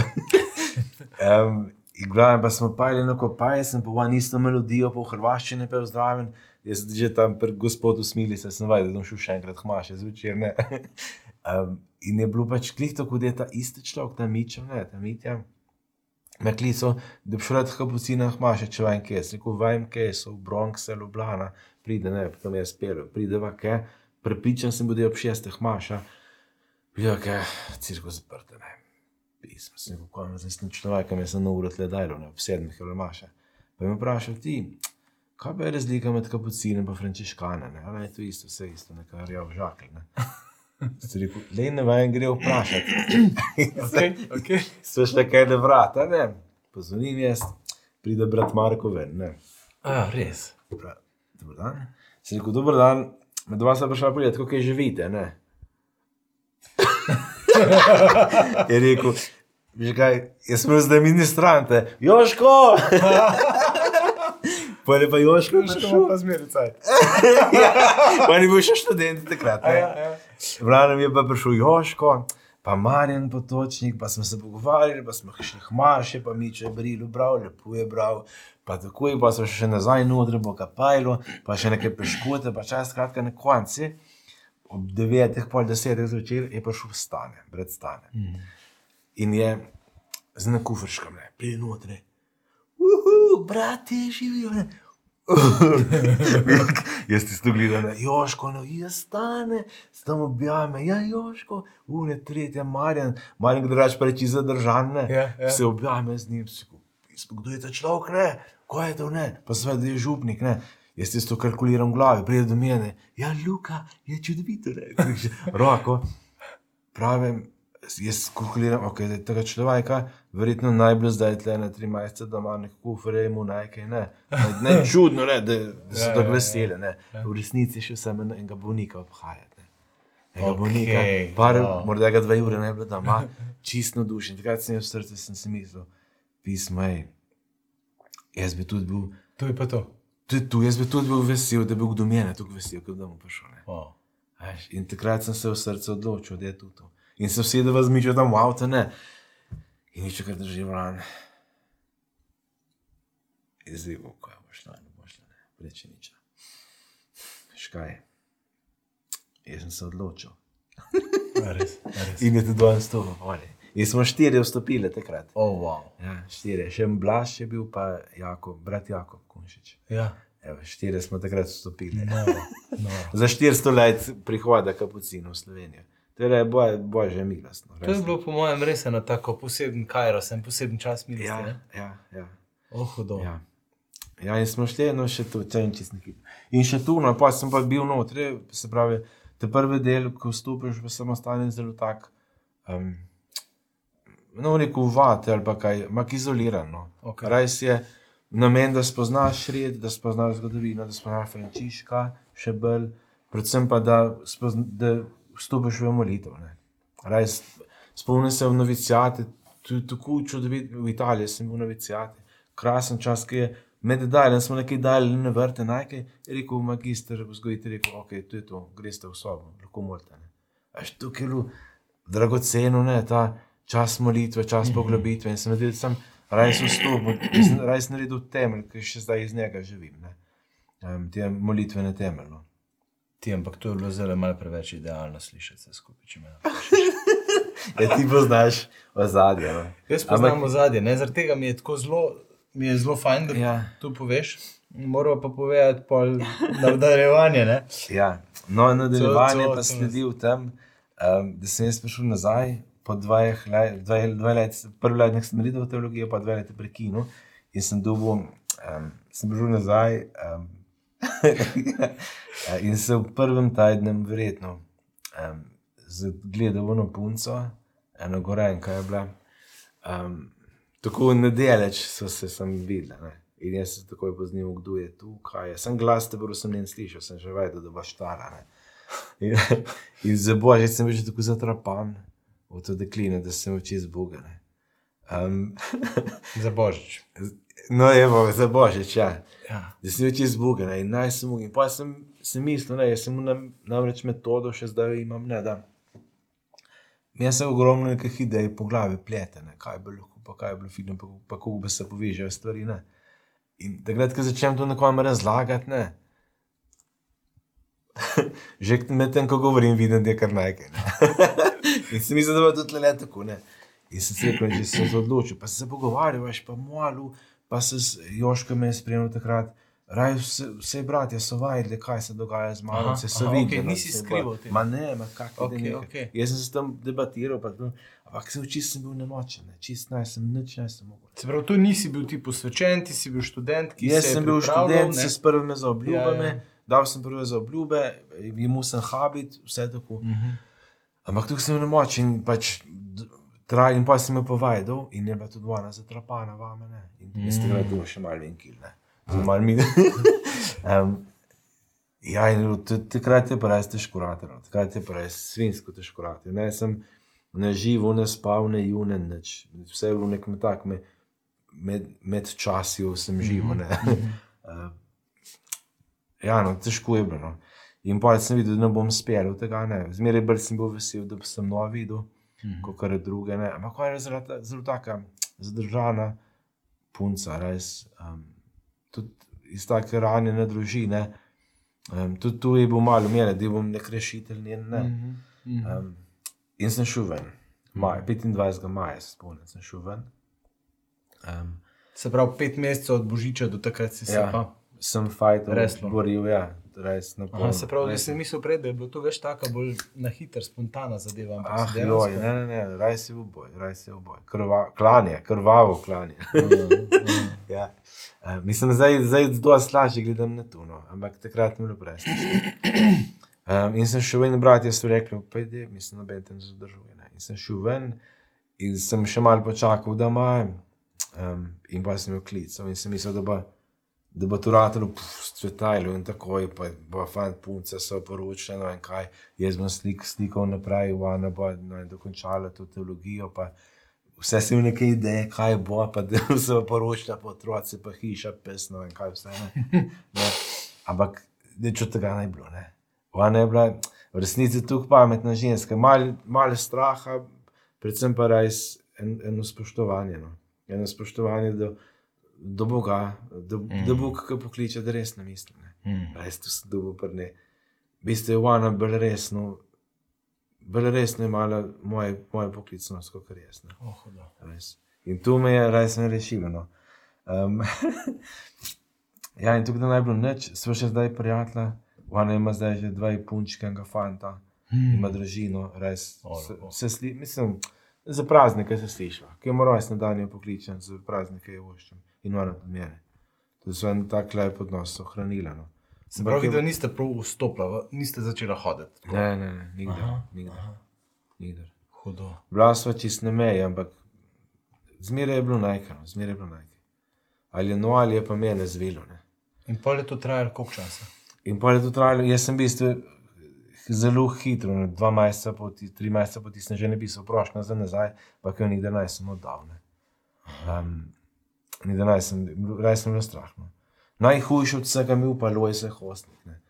Speaker 3: um, in glavno pa smo pajali na kopaj, sem pa van isto melodijo po hrvaščini pel zdraven. Jaz že tam pri gospodu smili, se sem vajdel, da bom šel še enkrat hmaše zvečer, ne. um, in je bilo pač klih tako, da je ta isti človek, ta Mičo, ne, ta Mitja. Me klico, da bi šel rad kapucina hmaše, če vajem kje. Rekel, vajem kje, so v Bronxe, Ljubljana, pride, ne, potem je spelo, pride va kje, prepričan sem bil, da je ob šestih hmaša. Vidijo, kaj, cirko zaprte, ne. Pismo, sem rekel, kaj me zdaj človek, mi sem na uro tle dajlo, ne, ob sedmih je hmaša. Pa me vprašal, ti, kaj pa je razlika med kapucinem in frančiškanem, ne, ali je to isto, vse isto, nekaj rjav žakelj, ne. Rekel, le ne vem, gre vprašati.
Speaker 2: Okay, okay.
Speaker 3: Sve še kaj na vrata, ne. Pozvonim jaz, pride brat Marko ven, ne.
Speaker 2: A, res.
Speaker 3: Pra, dober dan. Sem rekel, dober dan, med vas sem prišel pogledati, kako je živite, ne. je rekel, že kaj, jaz sem zdaj ministrante, Joško! Pa je pa Joško prišel.
Speaker 2: pa zmeraj.
Speaker 3: ja, pa ni bil še študent takrat. Ne?
Speaker 2: ja.
Speaker 3: V glavnem je pa prišel Joško, pa Marjan Potočnik, pa smo se pogovarjali, pa smo šli hmaše, pa mi če je bril, bral, lepo je bral. Pa tako je, pa so še nazaj nudre, bo kapajlo, pa še nekaj peškote, pa čas skratka na konci. Ob devetih, pol desetih zvečer je prišel stane, pred stane. Mm. In je z nekufrškom, ne, pride notre. Uhu, brati, živijo. Jaz ti sto gledam, Joško, no, jaz stane, tam objame, ja, Joško, une, tretje, Marjan, Marjan, drugač pa reči zadržan, ne,
Speaker 2: Ja, ja.
Speaker 3: se objame z njim, se rekel, "Pismo, kdo je ta človek, ne, ko je to, ne, pa seveda je župnik, ne, jaz ti to kalkuliram v glavi, pride do mene, ja, Luka, je čudovito, ne, roko, pravim, jaz kalkuliram, ok, da tega človeka, verjetno najbolj zdaj tle na tri mesece doma, nekako frejmo, nekaj, ne. Ne, ne čudno, ne, da, da so
Speaker 2: Ja,
Speaker 3: tako
Speaker 2: ja, ja.
Speaker 3: vesele, ne. V resnici še samo enega bolnika obhajati, ne. Enega
Speaker 2: Okej,
Speaker 3: bolnika, par,
Speaker 2: ja.
Speaker 3: morda ga dve ure ne bi doma, čisto dušen. Takrat sem jaz v srcu sem si mislil, pismo je, jaz bi tudi bil,
Speaker 2: To je pa to.
Speaker 3: tudi tu, jaz bi tudi bil vesel, da bi bil do mene tako vesel, kot da mu prišel.
Speaker 2: Oh.
Speaker 3: In takrat sem se v srcu odločil, da je to. In sem da vas mičil tam v avto, ne. In nič, kar drži vran. In zdaj, bo, kaj bo šlo, ne bo šlo, ne. Reče nič. Škaj. Jaz sem se odločil.
Speaker 2: A, res, a, res.
Speaker 3: In je tudi danes to, vali. In smo štiri vstopili takrat.
Speaker 2: Oh, wow.
Speaker 3: Ja, štiri. Še en Blaž je bil, pa Jakob, brat Jakob Kunšič.
Speaker 2: Ja.
Speaker 3: Evo, štiri smo takrat vstopili.
Speaker 2: No, no.
Speaker 3: Za 400 let prihoda kapucinov v Slovenijo. Torej, boj, božje milostno.
Speaker 2: To je bilo, po mojem, res eno tako poseben Kajros, en poseben čas milosti.
Speaker 3: Ja,
Speaker 2: ne?
Speaker 3: ja, ja.
Speaker 2: Oh, hudo.
Speaker 3: Ja. ja, in smo šli, no še tu, če in čist neki. In še tu, no, pa sem pa bil notri, se pravi, te prvi del, ko vstopiš v samostan, je zelo tak, um, no, rekel vate ali kaj, mak izoliran. No.
Speaker 2: Okej.
Speaker 3: Res je namen, da spoznaš red, da spoznaš zgodovino, da spoznaš Frančiška, še bolj, predvsem pa, da, spozna, da vstopiš v molitev. ne. Spomnim se v novicijate, tudi tako čudovit, v Italiji sem bil v novicijate, krasen čas, ki je med daljem, smo nekaj dali na vrte, najkaj, je rekel magister, vzgojitelj, rekel, ok, to je to, greste v sobo, lahko molite. ne. Až tukaj je bilo dragoceno, ne, ta čas molitve, čas poglobitve in sem sam, raj sem vstopil, raj sem naredil temelj, ki še zdaj iz njega živim, ne. Um, te molitvene temeljno.
Speaker 2: Ti, ampak to je bilo zelo malo preveč idealno slišati vse skupaj. če me
Speaker 3: Ja, ti poznaš ozadje. No?
Speaker 2: Jaz poznam ozadje, ne? zaradi tega mi je tako zelo, mi je zelo fajn, da
Speaker 3: Ja.
Speaker 2: to poveš. Moramo pa povedati pol nadaljevanje. ne.
Speaker 3: Ja, no, nadaljevanje pa sledi v tem, um, da sem jaz prišel nazaj po dveh let, dve, dve let, prvi let sem naredil teologijo, pa dve leti prekinil in sem dobil, um, sem prišel nazaj um, in se v prvem tednu verjetno um, gledal v eno punco, eno gorenka je bila. Um, tako nedeleč so se sem videla. Ne? In jaz sem takoj poznal, kdo je tu, kaj je. Sem glas, te prvo sem njen slišal, sem že vedel, da bo štara. Ne? In, in za božje sem bil že tako zatrapan v to deklino, da sem oči zbogane. Um,
Speaker 2: Za božič.
Speaker 3: no, evo, za božič, ja.
Speaker 2: Ja.
Speaker 3: Da sem oči zbogane in naj sem mogel. In pa sem, sem mislil, da sem nam, namreč metodo še zdaj imam, ne da. Jaz sem ogromno nekih idej po glavi pletene, kaj bi lahko, pa kaj bi bilo fino, pa, pa kako bi se povežale stvari. Ne. In takrat, ko začnem to nekomu razlagati, ne. Že med tem, ko govorim, vidim, da je kar nekaj. Ne. In se mi zdi, da bo tudi le tako. Ne. In sem se rekel, že sem se odločil, pa se pogovarjal, pa malu, pa se z Joško me je spremljal takrat. Raj vse, vse bratje so vedeli, kaj se dogaja z mano,
Speaker 2: Aha,
Speaker 3: se so videli. no,
Speaker 2: nisi
Speaker 3: se
Speaker 2: skrival tega.
Speaker 3: Ma ne, ma kak
Speaker 2: Okej,
Speaker 3: okay,
Speaker 2: okej.
Speaker 3: Jaz sem se tam debatiral, pa, ampak se čist sem bil nemočen, ne. čist naj sem nič ne sem mogel.
Speaker 2: Se pravi, tu nisi bil ti posvečen, ti si bil študent, ki
Speaker 3: Jaz
Speaker 2: se je
Speaker 3: sem bil študent
Speaker 2: ne.
Speaker 3: s prvimi zaobljubami,
Speaker 2: Ja,
Speaker 3: ja,
Speaker 2: ja.
Speaker 3: ja. dal sem prve zaobljube, imel sem habit, vse tako.
Speaker 2: Mhm.
Speaker 3: Ampak tukaj sem nemočen pač trajal in pa sem jo povedal in je bila tudi ona zatrapana vame. Ne? In mm. jaz tega tu še malo venkil, ne. Zelo malo mi. um, ja, in takrat je pa res težko rateno, takrat je pa res svinsko težko rateno. Ne sem ne živo, ne spal, ne june, nič. Vse je bilo nekem tak, me, med, med časjo sem živo. Ne. uh, ja, no, težko je bilo. No. In pa sem videl, da ne bom spel tega. Ne. Zmeraj bolj sem bil vesel, da sem nov videl,
Speaker 2: Mhm.
Speaker 3: kot kar druge. Ne. Ampak ko je zelo, zelo taka zadržana punca, res. Um, tudi iz take ranjene družine. Um, tudi tu je bil malo mene, da bom nek rešitelj njen. Ne.
Speaker 2: Mhm.
Speaker 3: Um, in sem šel ven. Maj, 25. maja se spomnim, sem šel ven. Um,
Speaker 2: Se pravi, pet mesecev od božiča do takrat si se
Speaker 3: Ja.
Speaker 2: pa.
Speaker 3: sem fajčal,
Speaker 2: Resno.
Speaker 3: boril, ja, res na
Speaker 2: Aha, se pravi,
Speaker 3: res
Speaker 2: sem mislil prej, da je bilo to več tako bolj na hiter, spontana zadeva.
Speaker 3: Ah, joj, ne, ne, ne, raj si v boj, raj si v boj. Krva, klanje, krvavo klanje. ja. uh, mislim, zdaj, zdaj zelo slažje gledam na to, no. ampak takrat mi je bilo presno. Um, in sem šel ven, bratje so rekli, pojdi, mislim, da te ne zadržuje. Ne. In sem šel ven in sem še malo počakal, da imajo. Um, in pa sem jo klical in sem mislil, da bo, da bo to ratalo svetajlo in takoj, pa bo fant punce so poročene, no in kaj, jaz bom slik, slikal naprej, ona bo no, dokončala to teologijo, pa vse sem neke ideje, kaj bo, pa da se bo poročila po otroci, pa hiša, pesno in kaj vse. Ne. Ne. Ampak nič od tega ne bilo. Ne. Ona je bila v resnici tukaj pametna ženska, malo mal straha, predvsem pa res en, eno spoštovanje. No. Eno spoštovanje do, do Boga, da, mm. da Bog ga pokliče, da res ne misli. Ne.
Speaker 2: Mm.
Speaker 3: Res tu se dubo prne. V bistvu je ona bolj resno, bolj resno je imala moje, moje poklicnost, kot jaz.
Speaker 2: Oh.
Speaker 3: In tu me je res ne rešilo. No. Um, Ja, in tukaj naj bilo nič, smo še zdaj prijatelja, ona ima zdaj že dva punčka, enega fanta, hmm. ima družino, res.
Speaker 2: O,
Speaker 3: Se,
Speaker 2: lepo.
Speaker 3: se sli, mislim, za praznike se sliša, ki je moj rojstni dan, jo pokličem, za praznike je voščem in ona od mene. To so en tak lep odnos ohranila. No.
Speaker 2: Se pravi, da niste prav vstopili, niste začeli hoditi.
Speaker 3: Ne, ne, ne, nikdar.
Speaker 2: Aha,
Speaker 3: nikdar,
Speaker 2: aha.
Speaker 3: nikdar.
Speaker 2: Hudo.
Speaker 3: Bila sva čist na meji, ampak zmeraj je bilo najkano, zmeraj je bilo najkano. Ali je no, ali je pa mene zvilo. Ne.
Speaker 2: In pol je to trajalo koliko časa?
Speaker 3: In pa je to trajalo, jaz sem v bistvu zelo hitro, ne, dva meseca, po, ti- tri meseca po tistem že ne bi se vprašal za nazaj, pa ki jo nikdar naj sem oddal. Ne. Um, naj sem, raj sem bil strah. No. Najhujše od vsega mi pa Lojse Hostnik, ne.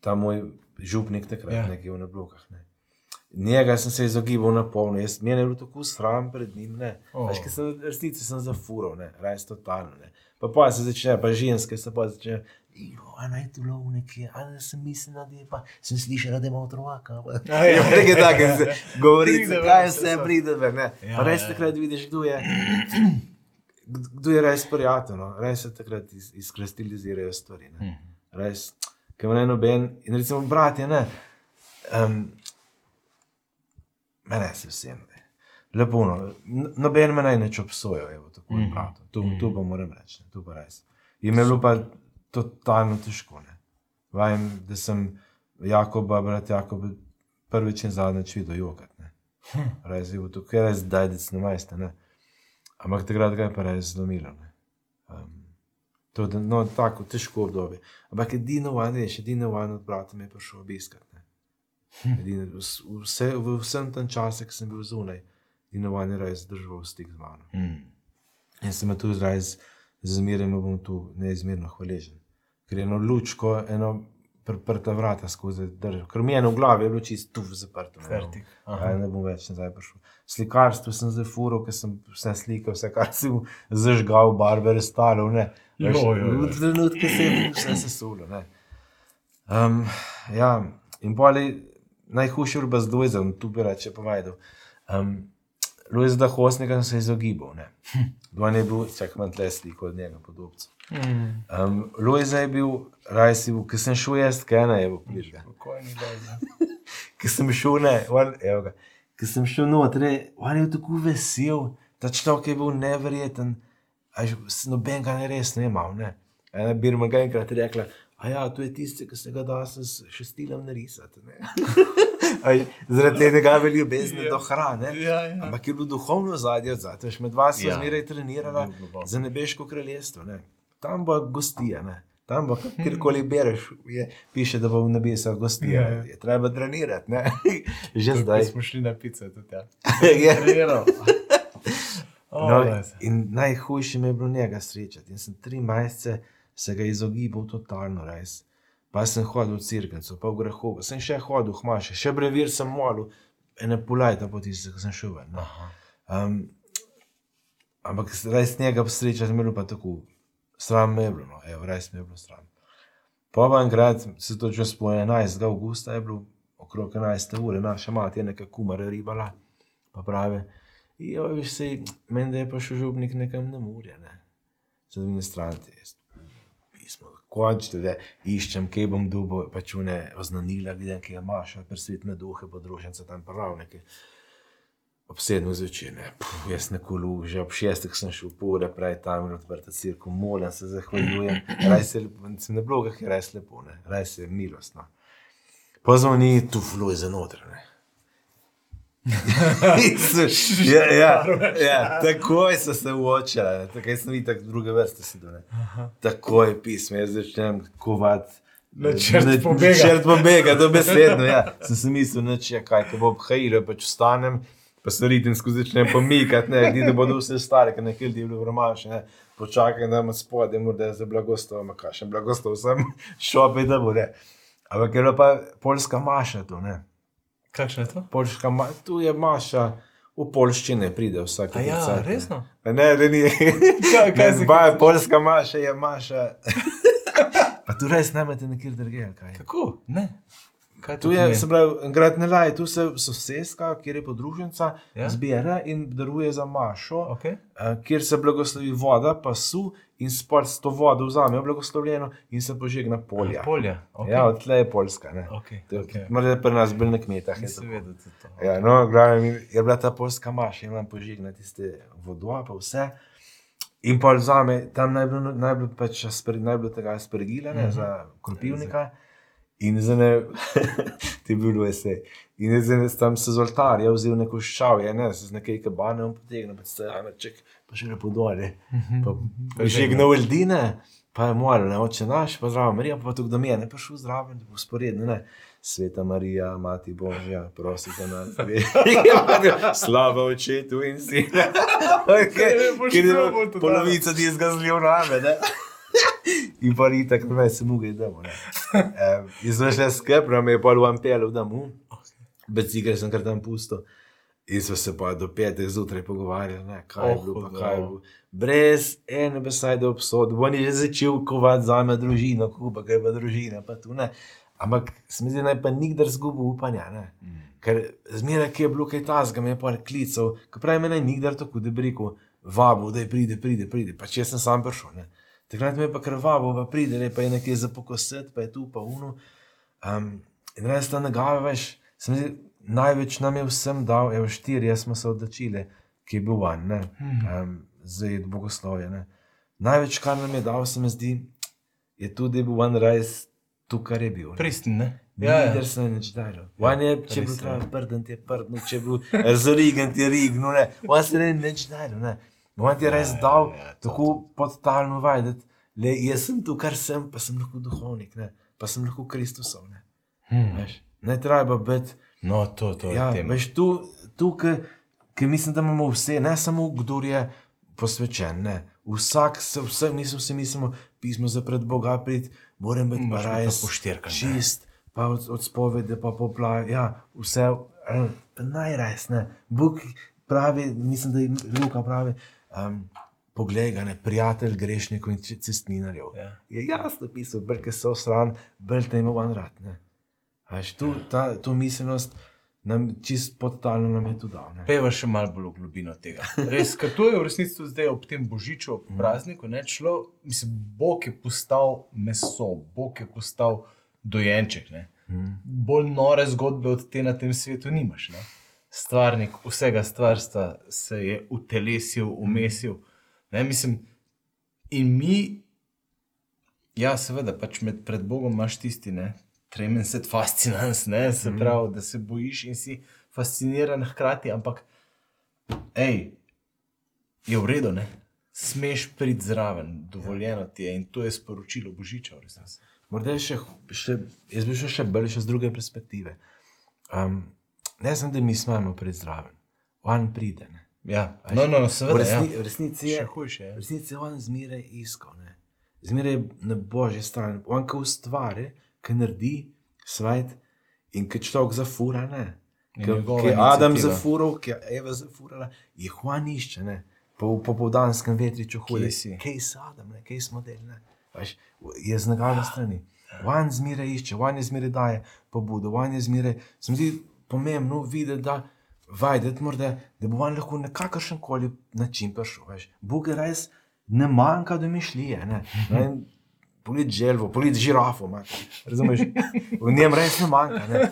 Speaker 3: ta moj župnik takrat,
Speaker 2: Ja.
Speaker 3: ja. nekje v Nablokah. Ne. Njega sem se izogibal na polno, jaz meni je bilo tako sram pred njim.
Speaker 2: Oh.
Speaker 3: Veš, sem resnici sem zafural, ne, res totalno. Ne. Pa pa se začne, pa ženske se pa začne. Jo, a naj tu lov nekje, a ne sem mislila, da je pa, sem slišala, da ima otroka.
Speaker 2: A ja.
Speaker 3: Nekaj takega se govori,
Speaker 2: Pride ven,
Speaker 3: kaj
Speaker 2: so.
Speaker 3: pride ne.
Speaker 2: Ja,
Speaker 3: Pa res
Speaker 2: ja.
Speaker 3: takrat vidiš, kdo je. Kdo je res prijatelj, no? res se takrat iz, izkristalizirajo stvari. Ne?
Speaker 2: Mhm.
Speaker 3: Res, ki ne noben, in recimo bratje, ne. Um, mene se vsem. ne. Lepo, no. Noben me naj neč obsojo, evo, tako je
Speaker 2: Mhm.
Speaker 3: prav. To, to pa moram reči, ne. to pa res. In me je bilo pa totalno težko. Ne. Vem, da sem Jakoba, brat Jakob, prvič in zadnjič videl jokati. ne. Res je bilo tukaj, res dajdec na majste. Ne. Ampak takrat ga je pa res zlomilo. ne. Um, to, da, no, tako težko obdobje. Ampak edino van, veš, edino van od brata me je prišel obiskat. ne. Edino, vs- vse, v vsem tem času, ki sem bil zunaj, edino van je res držal stik z mano.
Speaker 2: Mm.
Speaker 3: In sem tu zdaj z mu bom tu neizmerno hvaležen. Ker je eno lučko, eno prprta vrata skozi držal. Ker mi je eno v glavi je bilo čisto tu zaprto. ne. Ja, ne bom več nazaj prišel. Slikarstvo sem zafuro, ker sem vse slikal, vse kar sem zažgal, barve restaril.
Speaker 2: Jo, jo, jo.
Speaker 3: V trenutku se je vse sesulo. ne. Um, ja, in poli najhujši urba z Lojzom, tu bi reče povedal. Um, Lojz da hostnega sem se izogibal. ne. Dvojni je bil, čak imam tle sliko od njega podobca.
Speaker 2: Mm.
Speaker 3: Um, Lojza je bil, raj si bil, ker sem šel jaz, kaj ne je bil
Speaker 2: da
Speaker 3: Ki sem šel, ne, on, evo ga, ki sem šel noter, on je bil tako vesel, ta človek je bil neverjeten, a že s- noben ga ne res ne imel. Ne. Ena birma ga enkrat je rekla, a ja, to je tisti, ki se ga da s šestilom narisati. ne." A je Zaradi tega je ljubezen do hrane.
Speaker 2: Ja, ja.
Speaker 3: Ampak je bilo duhovno zadje veš, med vas
Speaker 2: Ja.
Speaker 3: ja. zmeraj trenirala
Speaker 2: globoko.
Speaker 3: za nebeško kraljestvo. Ne. Tam bo gostija, ne. tam bo kjerkoli bereš, je, piše, da bo v nebesah gostija.
Speaker 2: Ja, ja.
Speaker 3: Je treba trenirati, ne. že zdaj.
Speaker 2: smo šli na pice tudi. Ja.
Speaker 3: Je.
Speaker 2: Treniral. O,
Speaker 3: No, in najhujše mi je bilo njega srečati. In sem tri mesece se ga izogibal totalno res. Pa sem hodil v crkvencu, pa v grehu, sem še hodil, hmaše, še brevir sem molil, ene polajta po tistih, ki sem šel ven. no. Um, ampak res njega srečati je bilo pa tako, sram me je bilo, no, evo, res mi je bilo sram. Pa pa enkrat se to čez po 11. augusta je bilo okrog 11. ure, naša mati je neka kumara ribala, pa pravi, jo, veš se, meni da je pa še župnik nekam na morje, ne, z administranti. Jaz, končno, da iščem, kje bom dubo, pač une oznanila, vidim, kje je Maša, presvetne duhe, podružence tam prav nekaj. Ob sedmih zvečer, ne, Puh, jaz na kolu, že ob šestih sem šel pol ure prej tam in odprta cirka, molim se, zahvaljujem. Je, lepo, sem na blogah je res lepo, ne, res je milostno. Pozvoni tu fluj za notranje. Ja, ja, ja, takoj so se uočile, takoj sem videl, tako druge vrste si dol. Takoj pismo, jaz začnem kovati.
Speaker 2: Načrt pobega.
Speaker 3: Načrt pobega, dobesedno. Ja. Sem si mislil, da če kaj, ko bo obhajilo, pač vstanem, pa se ritemsko začnem pomikati, ne, di, da bodo vse stare, ker nekaj ljudi je bilo vromaše, ne. Počakaj, da imam spodaj, morda je za blagoslov, ima kakšen blagoslov, sem šopaj, da bo ne. Ampak je bila pa polska maša tu, ne.
Speaker 2: Kakšno je to?
Speaker 3: Polska ma tu je maša, v polščine pride vsak.
Speaker 2: A ja, resno?
Speaker 3: Ne, da ni.
Speaker 2: Kaj- kaj
Speaker 3: Ne,
Speaker 2: si-
Speaker 3: zbaja, polska maša je maša. Pa tu res ne imate nekjer drugje, kaj?
Speaker 2: Kako? Ne.
Speaker 3: Tu je, se pravi, grad ne laje, tu se sosedska, kjer je podružnica,
Speaker 2: Ja.
Speaker 3: ja? zbira in daruje za mašo,
Speaker 2: Okay.
Speaker 3: okay. kjer se blagoslovi voda, pa su in sport s to vodo vzamejo blagoslovljeno in se požegna polja.
Speaker 2: Polja. Okay.
Speaker 3: Ja, odtle je Poljska.
Speaker 2: Okay. Okay.
Speaker 3: Morda pri nas bolj na kmetah. je
Speaker 2: Nisem
Speaker 3: tako.
Speaker 2: vedel, da je to.
Speaker 3: Ja, no, glavno, je bila ta polska maša, imam požigna tiste vodo, pa vse. In pa vzame, tam naj bilo, naj bilo, pač asper, naj bilo tega aspergila, ne,
Speaker 2: Mhm.
Speaker 3: za krompivnika. In zdaj ne, ti je bilo vse. In zdaj ne, tam se z oltarja vzel neko ščavje, ne, z nekaj kabane in potegnil, pa se ajme, ček, pa še lepo dole. Pa
Speaker 2: Pa
Speaker 3: žegnal ldine, pa je moral, ne, oče naš, pa zraven Marija, pa tudi do mene, pa šel zraven, usporedno, ne. Sveta Marija, Mati Božja, prosite nas. Slava očetu in je
Speaker 2: bo to
Speaker 3: polovica tistega zlil name. ne. In pa ni tako, da se mu gre damo. In zdaj še skrb, da me je pol vam pel v domu, bez cigare sem kar tam pusto. In so se pa do petih zjutraj pogovarjali, ne, kaj je
Speaker 2: Oh,
Speaker 3: bilo, pa kaj je bilo. Brez ene besede obsodbe, on je že začel kovati za me družino, kupa, kaj pa družina, pa tu ne. Ampak se mi zdi, da je pa nikdar zgubil upanja. Ne? Ker zmeraj, je bilo kaj tasga, me je pa klical, ki pravi, meni nikdar tako, da bi rekel, vabo, da je pride, pride, pride. Pa če sem sam prišel. Ne? Takrat me je pa kar vabo, pa pride, ne, pa je nekaj za pokositi, pa je tu, pa uno. Um, in res ta nagave, veš, se mi zdi, največ nam je vsem dal, evo štirje smo se odločili, ki je bil van, ne, um, za jed bogoslovje. Ne. Največ, kar nam je dal, se mi zdi, je tudi, je bil van res tu, kar je bil. ne.
Speaker 2: Pristen, ne?
Speaker 3: Ja,
Speaker 2: Ja,
Speaker 3: ja. se ne dalo. On je, če
Speaker 2: je.
Speaker 3: treba prden, ti je prden, če bi bil zarigen, ti je rigno, ne. On se ne nič dalo, ne. On ti je res dal
Speaker 2: ja, to,
Speaker 3: tako podtalno vajdati, le jaz sem tu, kar sem, pa sem lahko duhovnik, ne. Pa sem lahko Kristusov, ne.
Speaker 2: Hmm.
Speaker 3: Veš, ne treba biti,
Speaker 2: No, to, to
Speaker 3: ja,
Speaker 2: je
Speaker 3: veš, tu, tu ki mislim, da imamo vse, ne samo kdo je posvečen, ne. Vsak, se, vse, mislim, vsi mislimo, pismo za pred Boga prid, moram biti pa res
Speaker 2: pa poštirkan, ne.
Speaker 3: čist, pa od, od spovedi, pa poplav, ja, vse, eh, najrajs, ne. Bog pravi, mislim, da je Luka pravi, um, poglej ga, ne, prijatelj grešnikov in cestninarjev.
Speaker 2: Ja.
Speaker 3: Je jasno pisal, brke so stran, brke ima van rad. Veš, tu, ta, to miselnost nam čist podtalno nam je tu dal, ne.
Speaker 2: Peva še malo bolj v globino tega. Res, ker to je v resnici tudi zdaj ob tem božiču, ob prazniku. Ne, šlo, mislim, Bog je postal meso, Bog je postal dojenček. Ne. Bolj nore zgodbe od te na tem svetu nimaš. Ne. Stvarnik vsega stvarstva se je utelesil, umesil. Ne, mislim, in mi, ja, seveda, pač med, pred Bogom imaš tisti, ne, tremen set fascinans, ne, se pravi, da se bojiš in si fasciniran hkrati, ampak, hej, je v redu, ne. Smeš priti zraven, dovoljeno ti je in to je sporočilo Božiča. v resnici.
Speaker 3: Morda še, še, jaz bi šel še bolj še z druge perspektive. Um, ne samo, da mi smemo pred zraven, on pride. Ne.
Speaker 2: Ja, no, no, no,
Speaker 3: V,
Speaker 2: seveda.
Speaker 3: resni,
Speaker 2: Ja.
Speaker 3: v resnici je,
Speaker 2: Še hujše je.
Speaker 3: v resnici je on zmeraj iskal, ne. zmeraj je na božji strani. On, ki ustvari, ki naredi svet in ki človek zafura, ne. Ki je Adam zafural, ki je Eva zafurala, je Juan išče, ne. Po popoldanskem vetriču hodi.
Speaker 2: si?
Speaker 3: Kaj si Adam, ne? kaj smo del, ne. Veš, je z nagajne strani. Van zmeraj išče, van je zmeraj daje pobudo, van je zmeraj, zdi pomembno videti, da vajdeti morda, da bo van lahko na kakršen koli način prišel. Veš. Bog je res ne manjka domišljije. Ne? Ne, Polit želvo, polit žirafo, ima, razumeš? V njem res ne manjka. Ne?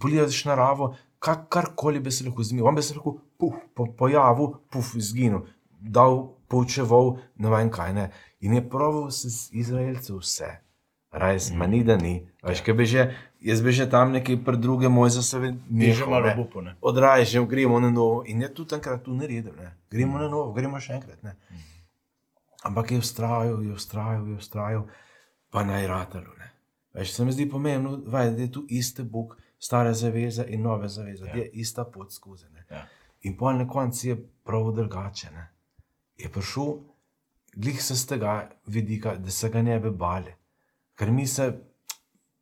Speaker 3: Pogledaš naravo, kar, karkoli bi se lahko zgodilo, on bi se lahko puf, po, pojavil, puf, izginil, dal poučeval, ne vem kaj. Ne. In je pravil se z Izraelcev vse. Res, mm. ni da ni. Veš, ja. bi že, jaz bi že tam nekaj pred druge moj za sebe
Speaker 2: Ni že malo bupone.
Speaker 3: Odraj, že gremo na novo. In je tudi takrat tu naredil. Ne. Gremo na novo, gremo še enkrat. Ne. Ampak je ustrajal, je ustrajal, je ustrajal, pa naj ratalo. Veš, se mi zdi pomembno, vaj, da je tu iste Bog, stara zaveza in nove zaveze, ja. da je ista pot skozi.
Speaker 2: Ja.
Speaker 3: In pol na koncu je prav drugače. Ne. Je prišel glih se z tega vidika, da se ga ne bi bali. Ker mi se,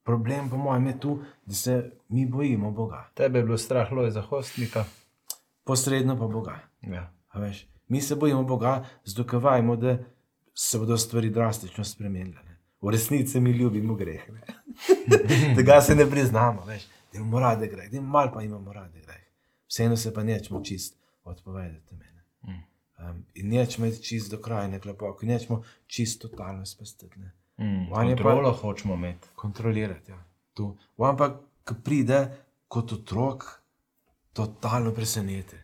Speaker 3: problem po mojem je tu, da se mi bojimo Boga,
Speaker 2: Tebe je bilo strah loj za hostnika.
Speaker 3: posredno pa Boga.
Speaker 2: Ja.
Speaker 3: A veš, mi se bojimo Boga, zato ker vajmo, da se bodo stvari drastično spremenile. ne. v resnici mi ljubimo greh. Tega se ne priznamo, veš, da imamo rade greh, da imamo malo pa imamo rade greh. Vseeno se pa nečemo čist odpovedati mene. Um, in nečemo čist do krajne globoko, in nečemo čist totalno spustiti.
Speaker 2: Mm,
Speaker 3: On je pa-
Speaker 2: kontrolo hočemo imeti.
Speaker 3: kontrolirati. Ja. Tu. On pa, ki pride kot otrok, totalno preseneti.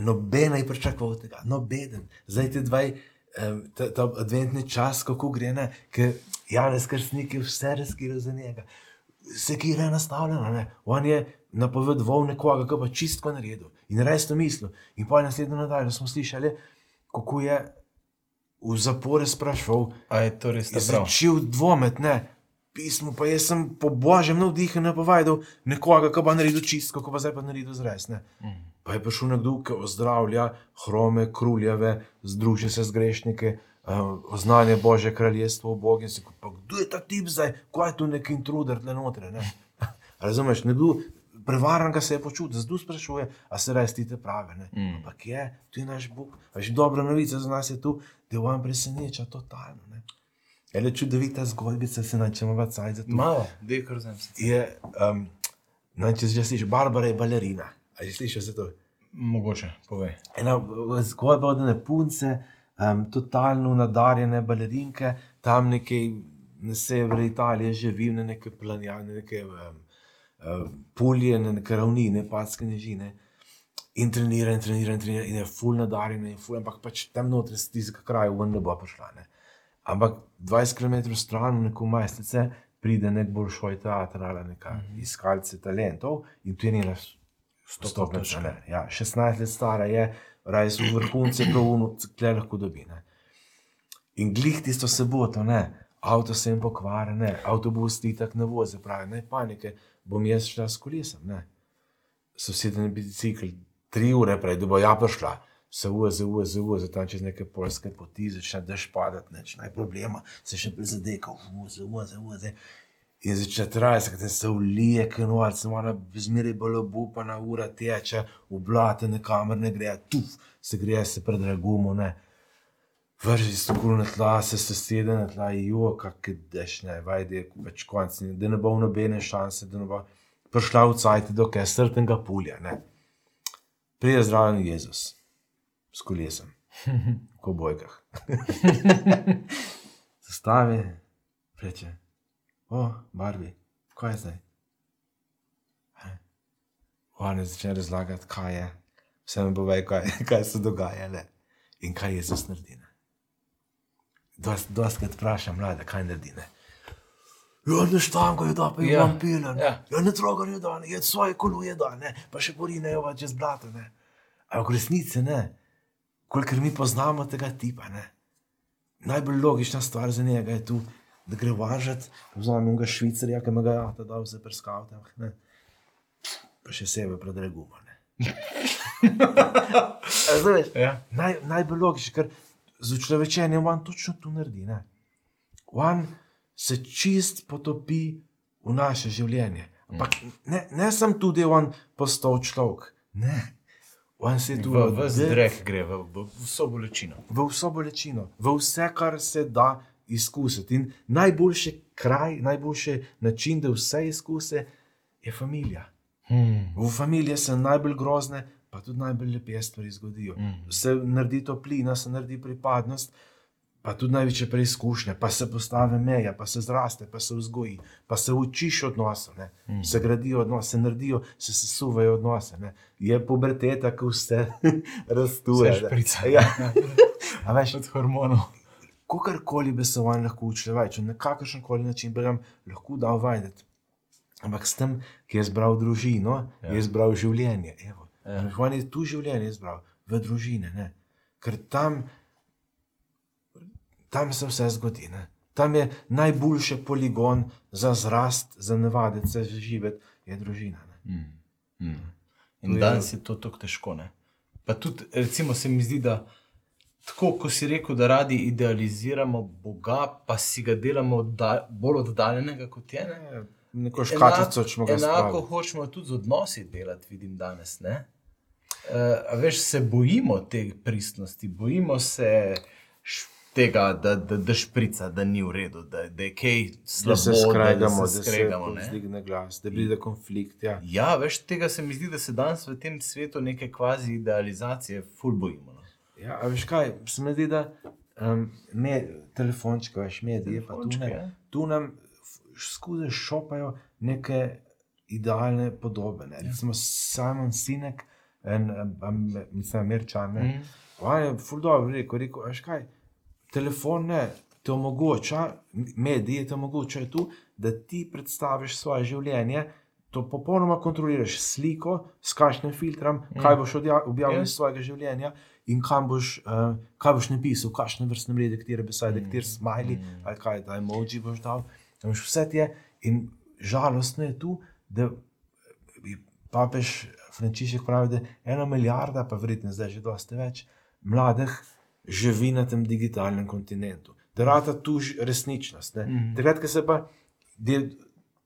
Speaker 3: Noben je pričakoval tega, noben. Zdaj te dva, ta, ta adventni čas, kako gre, ne, ker Janez Krstnik je vse razkiral za njega. Sekira je nastavljena, ne. on je napovedoval nekoga, ki pa čistko naredil in resno mislil. In pa naslednjo nedeljo smo slišali, kako je v zapore sprašval,
Speaker 2: A je to res tako?
Speaker 3: začel dvomiti, ne. Pismo, pa jaz sem po božjem navdihu napovedal nekoga, ki bo naredil čisto, ko pa zdaj pa naredil zres. Ne.
Speaker 2: Mm.
Speaker 3: Pa je prišel nekdo, ki ozdravlja hrome, kruljave, združi se z grešniki, uh, oznanje Božje kraljestvo v Bogu. In se pa kdo je ta tip zdaj, ko je tu neki intruder tle noter. Ne? Razumeš, nekdo prevaran ga se je počutil, zdaj sprašuje, a se res ti te prave. Ne?
Speaker 2: Mm.
Speaker 3: Ampak je, tu je naš Bog. Veš, dobra novica za nas je tu, vam preseneča totalno. Ne? Je le čudovita zgodbica, se načemo v cajt za to
Speaker 2: Malo, dej kar vzem se.
Speaker 3: je, um, no, če že slišiš, Barbara je balerina. A že slišiš za to?
Speaker 2: Mogoče, povej.
Speaker 3: Ena zgodba od ene punce, um, totalno nadarjene balerinke, tam nekaj na severu Italije živi, na neke planjane, neke um, um, pulje, na neke ravnine, patske nežine. In trenira, in trenira, in trenira, in je ful nadarjena, in ful, ampak pač tam noter z tistega kraja ven ne bo prišla. Ne. Ampak 20 km stran, neko majstice, pride nek boljšoj teater ali neka mm -hmm. iskalce talentov in tu je njena stopnica. ne. Ja, 16 let stara je, raje so vrhunce, pravno, kle lahko dobi. Ne. In glih tisto soboto, ne, avto se jim pokvari, ne, avtobus ti tako ne vozi, pravi, ne panike, bom jaz šla s kolesom. Ne. Sosednji bicikl, tri ure prej, da bo ja prišla. Se vozi, vozi, vozi, tam čez neke polske poti, začne dež padati, neč naj problema, se še prizadeka, vozi, vozi, vozi. In začne trajati, da se ulije, kenovac, se mora zmeraj bolj obupana, ura teče, v blate, nekamer ne gre, tuf, se gre, se predragumo, ne. Vrži se tako na tla, se sesede na tla, jo, kak deš, ne, vajde, več konc, da ne bo nobene šanse, da ne bo prišla v cajt, dokaj srtenga pulja, ne. Prije zraven Jezus, s kolesom, ko bojkah. Zastavi, reče, o, barvi, kaj je zdaj? On je začel razlagati, kaj je, vse mi pove, kaj, kaj se dogaja ne? in kaj Jezus naredi. ne. Dost, dostkrat vprašam mlade, kaj naredi. Ne? Ja, ne štango je da, pa je
Speaker 2: Ja,
Speaker 3: vam pila, ne,
Speaker 2: ja.
Speaker 3: ja. ja, ne trogar je da, je svoje kolo je da, pa še porinejo va čez blato, ne. Ampak v resnici ne, kolikor mi poznamo tega tipa, ne. Najbolj logična stvar za njega je tu, da gre važati, vzamem ga švicarja, ki me ga je ta dal se prskavati, ne. Pa še sebe predraguma, ne. Razumeš?
Speaker 2: Ja.
Speaker 3: Naj, najbolj logično, ker z človečenjem on točno to naredi. Ne? On se čist potopi v naše življenje. Ampak ne, ne sem tudi on postal človek. Ne. On se je tu
Speaker 2: V, v
Speaker 3: odde-
Speaker 2: zdrek gre, v, v vso bolečino.
Speaker 3: v vso bolečino, v vse, kar se da izkusiti. In najboljši kraj, najboljši način, da vse izkusi, je familija.
Speaker 2: Hmm.
Speaker 3: V familiji se najbolj grozne, pa tudi najbolj lepe stvari zgodijo.
Speaker 2: Mm.
Speaker 3: Se naredi toplina, se naredi pripadnost, pa tudi največje preizkušnje, pa se postavi meja, pa se zraste, pa se vzgoji, pa se učiš odnosov, mm. se gradijo odnose, se naredijo, se sesuvajo odnose. Ne. Je puberteta, ko vse rastuje.
Speaker 2: Šprica.
Speaker 3: Ja. A veš,
Speaker 2: Od hormonov.
Speaker 3: kakorkoli bi se vam lahko učili več, na kakršen koli način bi vam lahko dal vedeti. Ampak s tem, ki je izbral družino, ja. je izbral življenje. Evo.
Speaker 2: Ja.
Speaker 3: On je tu življenje izbral, v družine. Ne? Ker tam, tam se vse zgodi. Ne? Tam je najboljši poligon za zrast, za navaditi se živeti, je družina. Ne?
Speaker 2: Mm. Mm. In
Speaker 3: je-
Speaker 2: danes je to tako težko. Ne? Pa tudi, recimo, se mi zdi, da tako, ko si rekel, da radi idealiziramo Boga, pa si ga delamo da, bolj oddaljenega kot je. Ne?
Speaker 3: Neko škatlico, če ga
Speaker 2: enako
Speaker 3: spravimo.
Speaker 2: hočemo tudi z odnosi delati, vidim danes. Ne? Uh, veš, se bojimo te pristnosti, bojimo se š, tega, da, da, da šprica, da ni v redu, da, da je kaj
Speaker 3: Da
Speaker 2: slabo,
Speaker 3: se skregamo,
Speaker 2: da se skregamo.
Speaker 3: da se zdigne glas, da pride konflikt. Ja.
Speaker 2: Ja, veš, tega se mi zdi, da se danes v tem svetu neke kvazi idealizacije ful bojimo. No.
Speaker 3: Ja, a veš kaj, se mi zdi, da um, me, telefončke, veš, medije, pa tu, ne,
Speaker 2: ja.
Speaker 3: tu nam skozi šopajo neke idealne podobe. Ne. Recimo Simon Sinek, en, um, mislim, američan, ne,
Speaker 2: Mhm.
Speaker 3: on je ful dobro rekel, rekel, veš kaj, telefon ne. Te omogoča, mediji ti omogočajo tu, da ti predstaviš svoje življenje, to popolnoma kontroliraš sliko, s kakšnim filtrom, kaj boš objavil
Speaker 2: Ja.
Speaker 3: iz svojega življenja in kam boš, uh, kaj boš napisal, kakšne vrstne rede, katere besede, kateri smajli, ali kaj ta emoji boš dal. Vse je in žalostno je tu, da papež Frančišek pravi, da ena milijarda, pa verjetno zdaj že dosti več, mladih živi na tem digitalnem kontinentu. Da rata tu resničnost. Mm -hmm. Takrat, ko se pa del,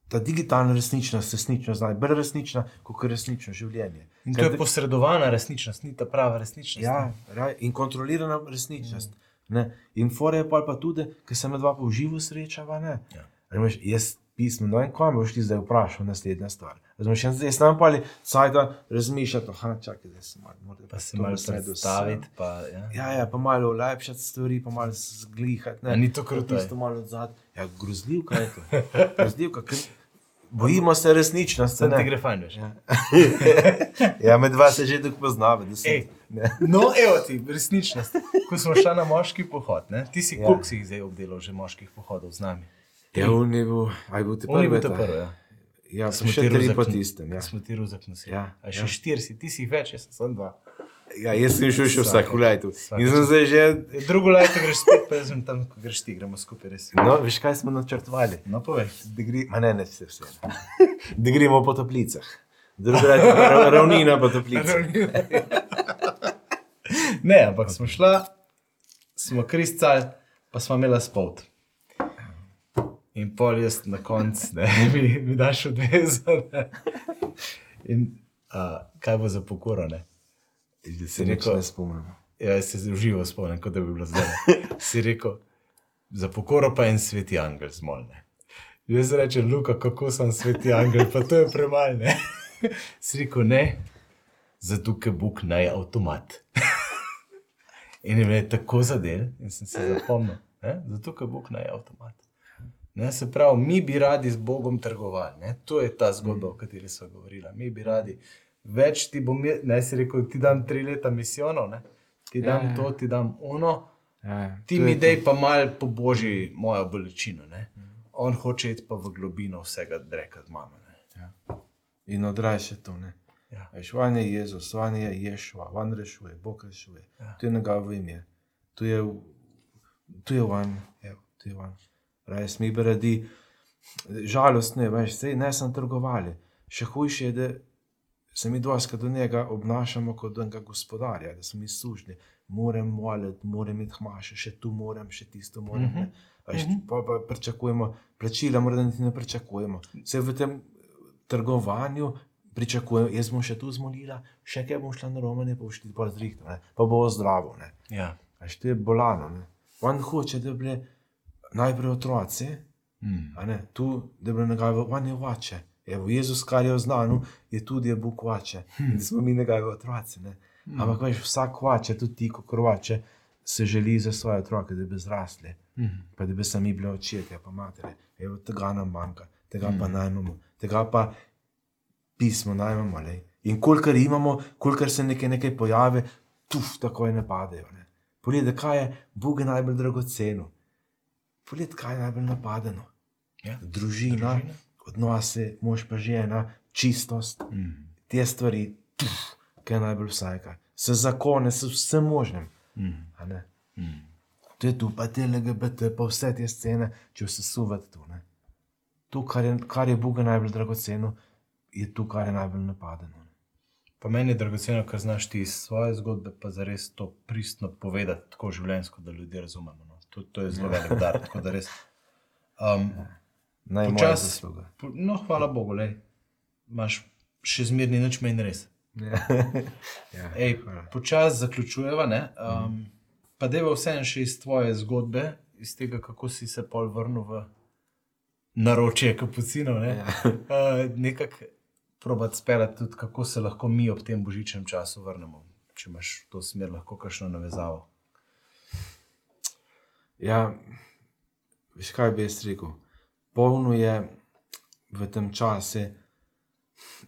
Speaker 3: ta digitalna resničnost, resničnost, znaj, bolj resnična kot resnično življenje.
Speaker 2: In to
Speaker 3: Ker
Speaker 2: je posredovana resničnost, ni ta prava resničnost.
Speaker 3: Ja, raj, in kontrolirana resničnost. Ne? In fore je pa tudi, ker se med dva pa v živo srečava. Ne?
Speaker 2: Ja.
Speaker 3: Razumeš, jaz pismo, no in kaj me boš ti zdaj vprašal, naslednja stvar. Razumeš, jaz, jaz nam pa ali sajta razmišljati, aha, čakaj, da se malo, morda
Speaker 2: Pa se malo predstaviti. Pa, ja.
Speaker 3: Ja, ja, pa malo olepšati stvari, pa malo zglihati.
Speaker 2: A ni to kruto,
Speaker 3: Isto malo odzad. Ja, grozljivka je to. Grozljivka, ker bojimo se resničnosti. Ne.
Speaker 2: ti gre fajn, veš.
Speaker 3: Ja. ja, med dva se že tako poznava.
Speaker 2: Ej.
Speaker 3: ne.
Speaker 2: No, evo ti, resničnost. Ko smo šli na moški pohod, ne? ti si
Speaker 3: Ja.
Speaker 2: koliko si jih zdaj obdelal že moških pohodov z nami?
Speaker 3: Ja, on je bil, aj bil
Speaker 2: bil
Speaker 3: prvi.
Speaker 2: prvi, ja.
Speaker 3: Ja,
Speaker 2: Smo
Speaker 3: še tri po tistem. Ja.
Speaker 2: Smo ti rozak nosili.
Speaker 3: Ja,
Speaker 2: A še
Speaker 3: ja.
Speaker 2: štiri si, ti si več, jaz sem dva.
Speaker 3: ja, jaz sem šel še vsako leto.
Speaker 2: vsake
Speaker 3: In sem zdaj že.
Speaker 2: Drugo leto greš spet, pa sem tam, ko greš ti, gremo skupaj res.
Speaker 3: No, veš kaj smo načrtovali?
Speaker 2: No, povej.
Speaker 3: Gre, ma ne, ne, vse vse. Da gremo po toplicah. Je ra- ravnina po toplicah.
Speaker 2: Ne, ampak smo šla, smo kristal, pa smo imela spot. In pol jaz na koncu, ne, mi, mi daš odvezo. Ne. In a, kaj bo za pokoro, ne?
Speaker 3: Da
Speaker 2: Si
Speaker 3: se
Speaker 2: rekel-
Speaker 3: ne spomnim.
Speaker 2: Ja, se uživo spomnim, kot da bi bilo zdaj. Si rekel, za pokoro pa en sveti angel zmolne. Jaz rečem, Luka, kako sem sveti angel, pa to je premalo. ne. Si rekel, ne, zato ker Bog naj avtomat. In je me tako zadel, in sem se zapomnil, ne? zato ker Bog naj avtomat. Ne, se pravi, mi bi radi z Bogom trgovali. Ne? To je ta zgodba, o kateri smo govorili. Mi bi radi več ti bom, ne si rekel, ti dam tri leta misijonov, ne? ti dam
Speaker 3: Ja, ja.
Speaker 2: to, ti dam ono,
Speaker 3: Ja,
Speaker 2: ti mi dej pa mal po božji mojo bolečino. Ne? On hoče iti pa v globino vsega dreka z mamo. Ne?
Speaker 3: In odraj še to. Ne.
Speaker 2: Ja.
Speaker 3: Veš, on je Jezus, on je Ješua, on rešuje, Bog rešuje.
Speaker 2: Ja.
Speaker 3: To je njegovo ime. To je, to je on, evo, to je on. Raj smo bi radi, žalostno je, veš, sej ne sem trgovali. Še hujše je, da se mi doska do njega obnašamo kot do enega gospodarja, da smo mi služni. Moram moliti, moram iti hmaše, še tu moram, še tisto moram. Uh -huh. Veš, pa, pa pričakujemo, plačila morda niti ne pričakujemo. Se v tem trgovanju pričakujemo, jaz bom še tu zmolila, še kaj bom šla na romane, pa boš ti pa zrihtal, pa bo zdravo. Ne.
Speaker 2: Ja.
Speaker 3: A što je bolano. Ne. On hoče, da bi bili najprej otroci,
Speaker 2: Mm.
Speaker 3: tu, da bi bili njegovi, on je oče. Evo, Jezus, kar je znano, je tudi je Bog oče. In smo mi njegovi otroci. Ne. Ampak veš, vsak oče, tudi ti, kot oče, se želi za svoje otroke, da bi zrasli.
Speaker 2: Mm.
Speaker 3: Pa da bi sami bili očetje, pa matere. Evo, tega nam manjka, tega pa najmamo, tega pa pismo najmamo. lej. In kolikor imamo, kolikor se nekaj, nekaj pojavi, tuf, takoj ne padejo. Ne. Poglej, kaj je Bog najbolj dragoceno. Kaj je najbolj napadeno.
Speaker 2: Ja.
Speaker 3: Družina,
Speaker 2: Družina.
Speaker 3: odnose, mož pa žena, čistost,
Speaker 2: Mm.
Speaker 3: te stvari, tuf, kaj je najbolj vsajka. Se zakone, se vse možnem.
Speaker 2: Mm. Mm.
Speaker 3: To je tu, pa te LGBT, pa vse te scene, če se suvati tu. Ne. To, kar je, kar je Boga najbolj dragoceno, je to, kar je najbolj napadeno.
Speaker 2: Pa meni je dragoceno, ker znaš ti iz svoje zgodbe, pa zares to pristno povedati, tako življenjsko, da ljudje razumemo. No. To, je zelo velik dar. da res. Um,
Speaker 3: moja
Speaker 2: Počas- po- no, hvala Bogu, le. Imaš še zmerni nič manj res.
Speaker 3: Ja. ja,
Speaker 2: Ej, počasi zaključujeva. ne, Um, Pa deva vseeno še iz tvoje zgodbe, iz tega, kako si se pol vrnil v naročje kapucinov. Ne?
Speaker 3: Ja.
Speaker 2: Uh, Nekako probati speljati tudi, kako se lahko mi ob tem božičnem času vrnemo. Če imaš v to smer lahko kakšno navezavo.
Speaker 3: Ja, veš kaj bi jaz rekel? Polno je v tem času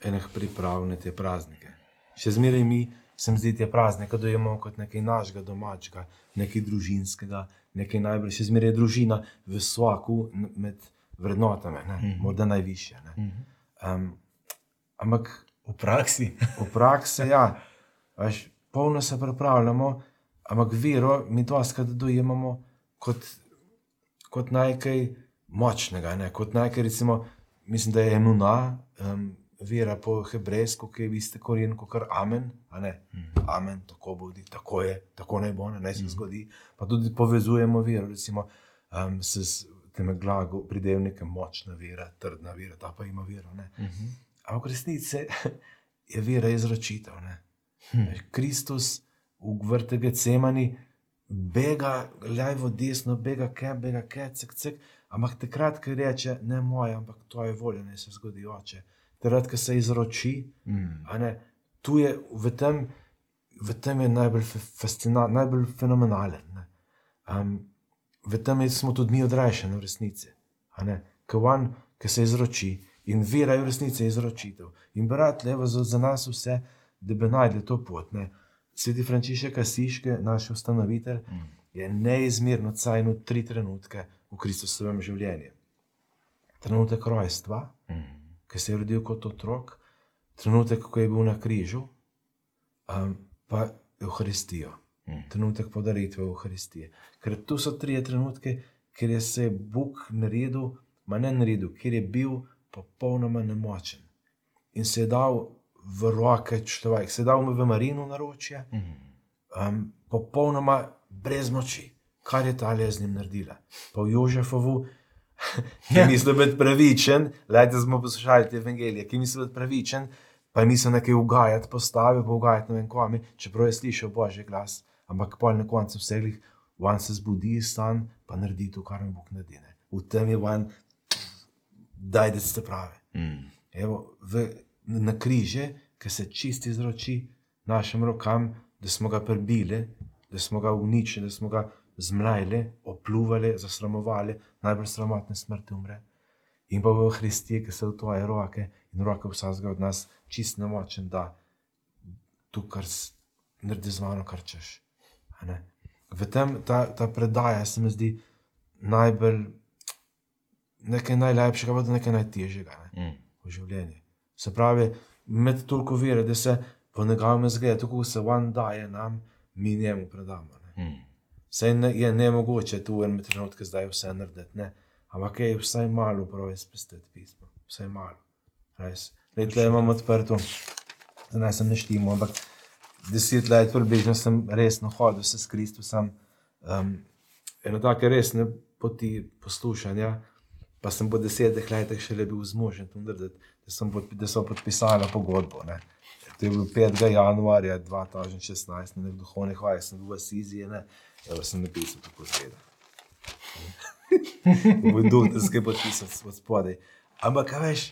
Speaker 3: enih priprav na te praznike. Še zmeraj mi se mi zdi te praznike, da imamo kot nekaj našega domačega, nekaj družinskega, nekaj najbolj, še zmeraj je družina v svaku med vrednotami, ne?
Speaker 2: Mhm.
Speaker 3: morda najvišje. ne. Um, ampak
Speaker 2: V praksi.
Speaker 3: v praksi, ja, veš, polno se pripravljamo, ampak vero mi doskrat dojemamo kot, kot nekaj močnega, ne? kot nekaj, recimo, mislim, da je emuna, um, vera po hebrejsku, ki je v iste koren kot amen, ne, amen, tako bodi, tako je, tako naj bo, ne, naj se zgodi. Pa tudi povezujemo vero, recimo, um, s, s tem glagom, pridevnikom močna vera, trdna vera, ta pa ima vero. Ne? Ampak v resnici je vera izročitev. ne. Kristus v vrtu Gecemani bega levo, desno, bega kem, bega kem, cek, cek. Ampak takrat, ko reče, ne moja, ampak tvoja volja, ne se zgodi oče. Takrat, ko se izroči,
Speaker 2: Mm.
Speaker 3: ne, tu je v tem, v tem je najbolj fascinantno, najbolj fenomenalen. ne. Um, v tem je, smo tudi mi odrešeni v resnici. on, ki se izroči in vera je v resnici izročitev. In brat, levo za, za nas vse, da bi najdli to pot. Ne. Sveti Frančišek Asiške, naš ustanovitelj,
Speaker 2: Mm.
Speaker 3: je neizmerno cajno tri trenutke v Kristusovem življenju. Trenutek rojstva,
Speaker 2: Mm.
Speaker 3: ki se je rodil kot otrok, trenutek, ko je bil na križu, um, pa Euharistijo,
Speaker 2: Mm.
Speaker 3: trenutek podaritve Euharistije. Ker tu so tri trenutke, kjer je se Bog naredil, ma ne naredil, ker je bil popolnoma nemočen in se je dal v roke človek, se dal v Marino naročje, um, popolnoma brez moči, kar je ta le z njim naredila. Pa v Jožefovu, ki
Speaker 2: Ja.
Speaker 3: misli biti pravičen, lejte smo poslušali te evangelije, ki misli biti pravičen, pa je mislil nekaj ugajati, postavi, pa ugajati ne vem komi, čeprav je slišal božji glas, ampak pol na koncu vseh, on se zbudi iz san, pa naredi to, kar mu Bog naredi. V tem je on, daj, da ste pravi.
Speaker 2: Mm.
Speaker 3: Evo, v, na križe, ki se čisti izroči našim rokam, da smo ga prebili, da smo ga uničili, da smo ga zmlajali, opluvali, zasramovali, najbolj sramotne smrti umre. In pa v Hristiji, ki se v tvoje roke in roke vsakega od nas čist nemočen, da tu kar naredi z mano, kar češ. V tem ta, ta predaja se mi zdi najbolj nekaj najlepšega, pa tudi nekaj najtežjega. Ne?
Speaker 2: Mm.
Speaker 3: v življenju. Se pravi, med toliko vere, da se po njegovem zgledu, tako se on daje nam, mi njemu predamo. Ne.
Speaker 2: Mm.
Speaker 3: Sej ne, je ne mogoče tu v enem trenutku zdaj vse narediti, ne. ampak je vsaj malo prav izpustiti pismo, vsaj malo. Res. Lej, tle imam odprto, da ne štimo, ampak deset let približno sem resno hodil se s Kristusom. Um, eno take resne poti poslušanja, pa sem po desetih letih šele bil zmožen to narediti, da, sem podpi- da so podpisali pogodbo. Ne. To je bilo 5. januarja 2016, na duhovnih vajah, sem bil v Asiziji, ne, evo sem napisal tako zgleda. Moj duh, da sem podpisal od spodaj. Ampak, kaj veš,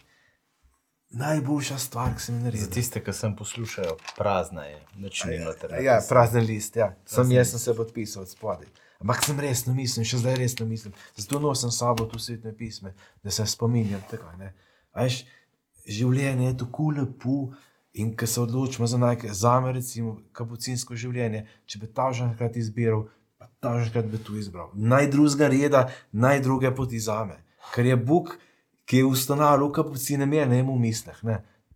Speaker 3: najboljša stvar, ki sem jo
Speaker 2: Za
Speaker 3: naredil.
Speaker 2: tiste, ki sem poslušajo, prazna je, nič ni noter.
Speaker 3: Ja, prazen list, ja. Sem jaz sem se podpisal od spodaj. Ampak sem resno mislil, še zdaj resno mislim. Zato nosim s sabo tu svetne pisme, da se spominjam tega. Veš, življenje je tako lepo in ko se odločimo za nekaj, za me recimo kapucinsko življenje, če bi ta že enkrat izbiral, pa ta že enkrat bi tu izbral. Naj drugega reda, naj druge poti za me. Ker je Bog, ki je ustanovil kapucine, me ne v mislih.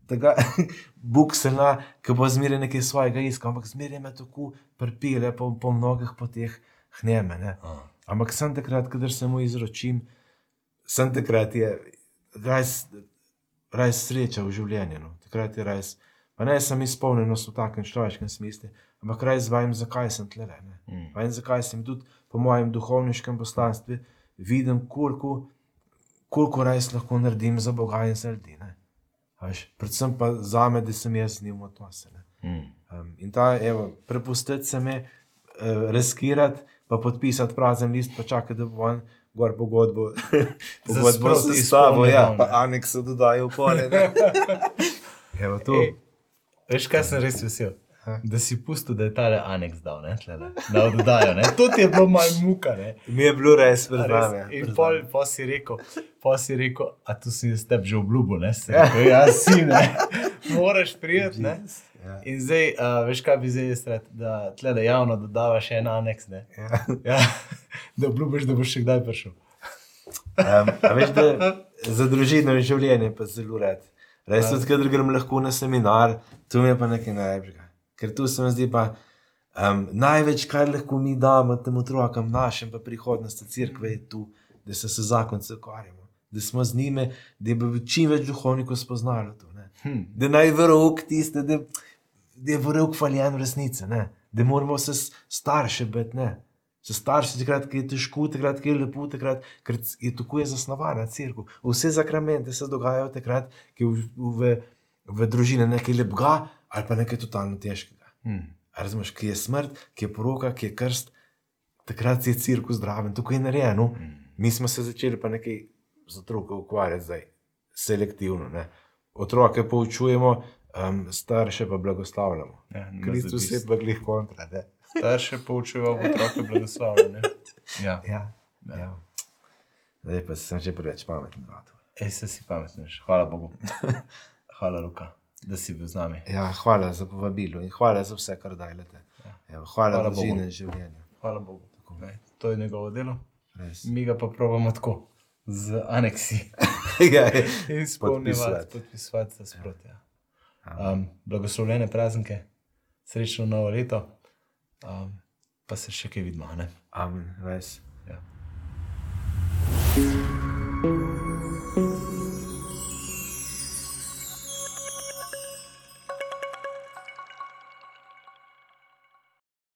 Speaker 3: Tega, Bog se na, ki bo zmeraj nekaj svojega iskal, ampak zmeraj me tako pripelje po, po mnogih poteh hneme. Ne. Ampak sem takrat, kadar se mu izročim, sem takrat je res sreča v življenju. No. Takrat je res. Pa ne sem izpolnjenost v takem človeškem smislu, ampak res vem, zakaj sem tle. Ne.
Speaker 2: Mm.
Speaker 3: Vem, zakaj sem tudi po mojem duhovniškem poslanstvu vidim, koliko, koliko res lahko naredim za Boga in za ljudi. predvsem pa za me, da sem jaz z njim v odnose. ne.
Speaker 2: Mm.
Speaker 3: Um, in ta, evo, prepustiti se mi, uh, riskirati, pa podpisati prazen list, pa čakati, da bo on gor pogodbo. pogodbo s tabo, ja,
Speaker 2: izpolnjeval,
Speaker 3: pa
Speaker 2: ne.
Speaker 3: anekse dodajo v pole. Evo tu.
Speaker 2: Ej, Veš, kaj sem res vesel? Da si pustil, da je ta aneks dal, ne, tlele, da oddajo. Ne. To ti je bilo malo muka. Ne.
Speaker 3: Mi je bilo res
Speaker 2: res?
Speaker 3: prezname.
Speaker 2: In pol, pol si rekel, pol si rekel, a tu si jaz tebi že obljubil, ne? Rekel, ja, si ne, moraš prijeti, ne?
Speaker 3: Ja.
Speaker 2: In zdaj, uh, veš kaj bi zdaj rekel, da tle da javno dodavaš en aneks, ne?
Speaker 3: Ja.
Speaker 2: Ja, da obljubiš, da boš še kdaj prišel.
Speaker 3: Um, veš, da za družino in življenje pa zelo rad. Res tudi, kadar grem lahko na seminar, tu mi je pa nekaj najlepšega. Ker tu se mi zdi pa um, največ, kar lahko mi damo tem otrokom, našim pa prihodnosti crkve, je tu, da se z zakonci ukvarjamo, da smo z njimi, da bi čim več duhovnikov spoznalo to. ne.
Speaker 2: Hm.
Speaker 3: Da naj verok tiste, da, da je verok faljen v resnici, ne. da moramo se starše biti. ne. Se starši, takrat, ko je težko, takrat, ko je lepo, takrat, ker je tako je zasnovana crkva. Vse zakramente se dogajajo takrat, je v, v, v družini nekaj lepega ali pa nekaj totalno težkega.
Speaker 2: Hm.
Speaker 3: A Razumeš, ki je smrt, ki je poroka, ki je krst, takrat je crkva zdraven, tako je narejeno. Mi smo se začeli pa nekaj z otroki ukvarjati zdaj, selektivno. Ne. Otroke poučujemo, um, starše pa blagoslavljamo.
Speaker 2: Ja,
Speaker 3: Kristus je pa glih kontra. Ne.
Speaker 2: Starše poučujejo otroke blagoslavljene. Ja.
Speaker 3: Ja, ja. Zdaj pa sem že preveč pameten.
Speaker 2: Ej, se si pametneš. Hvala Bogu. Hvala, Luka, da si bil z nami.
Speaker 3: Ja, hvala za povabilo in hvala za vse, kar dajete. Ja. Hvala,
Speaker 2: Hvala Bogu.
Speaker 3: in življenju.
Speaker 2: Hvala Bogu. Ne, to je njegovo delo.
Speaker 3: Res.
Speaker 2: Mi ga pa probamo tako, z aneksi.
Speaker 3: ja,
Speaker 2: In spolnjevati,
Speaker 3: podpisovati
Speaker 2: se sproti. Ja. Um, blagoslovljene praznike, srečno novo leto, um, pa se še kaj vidimo.
Speaker 3: Amen, res.
Speaker 2: Ja.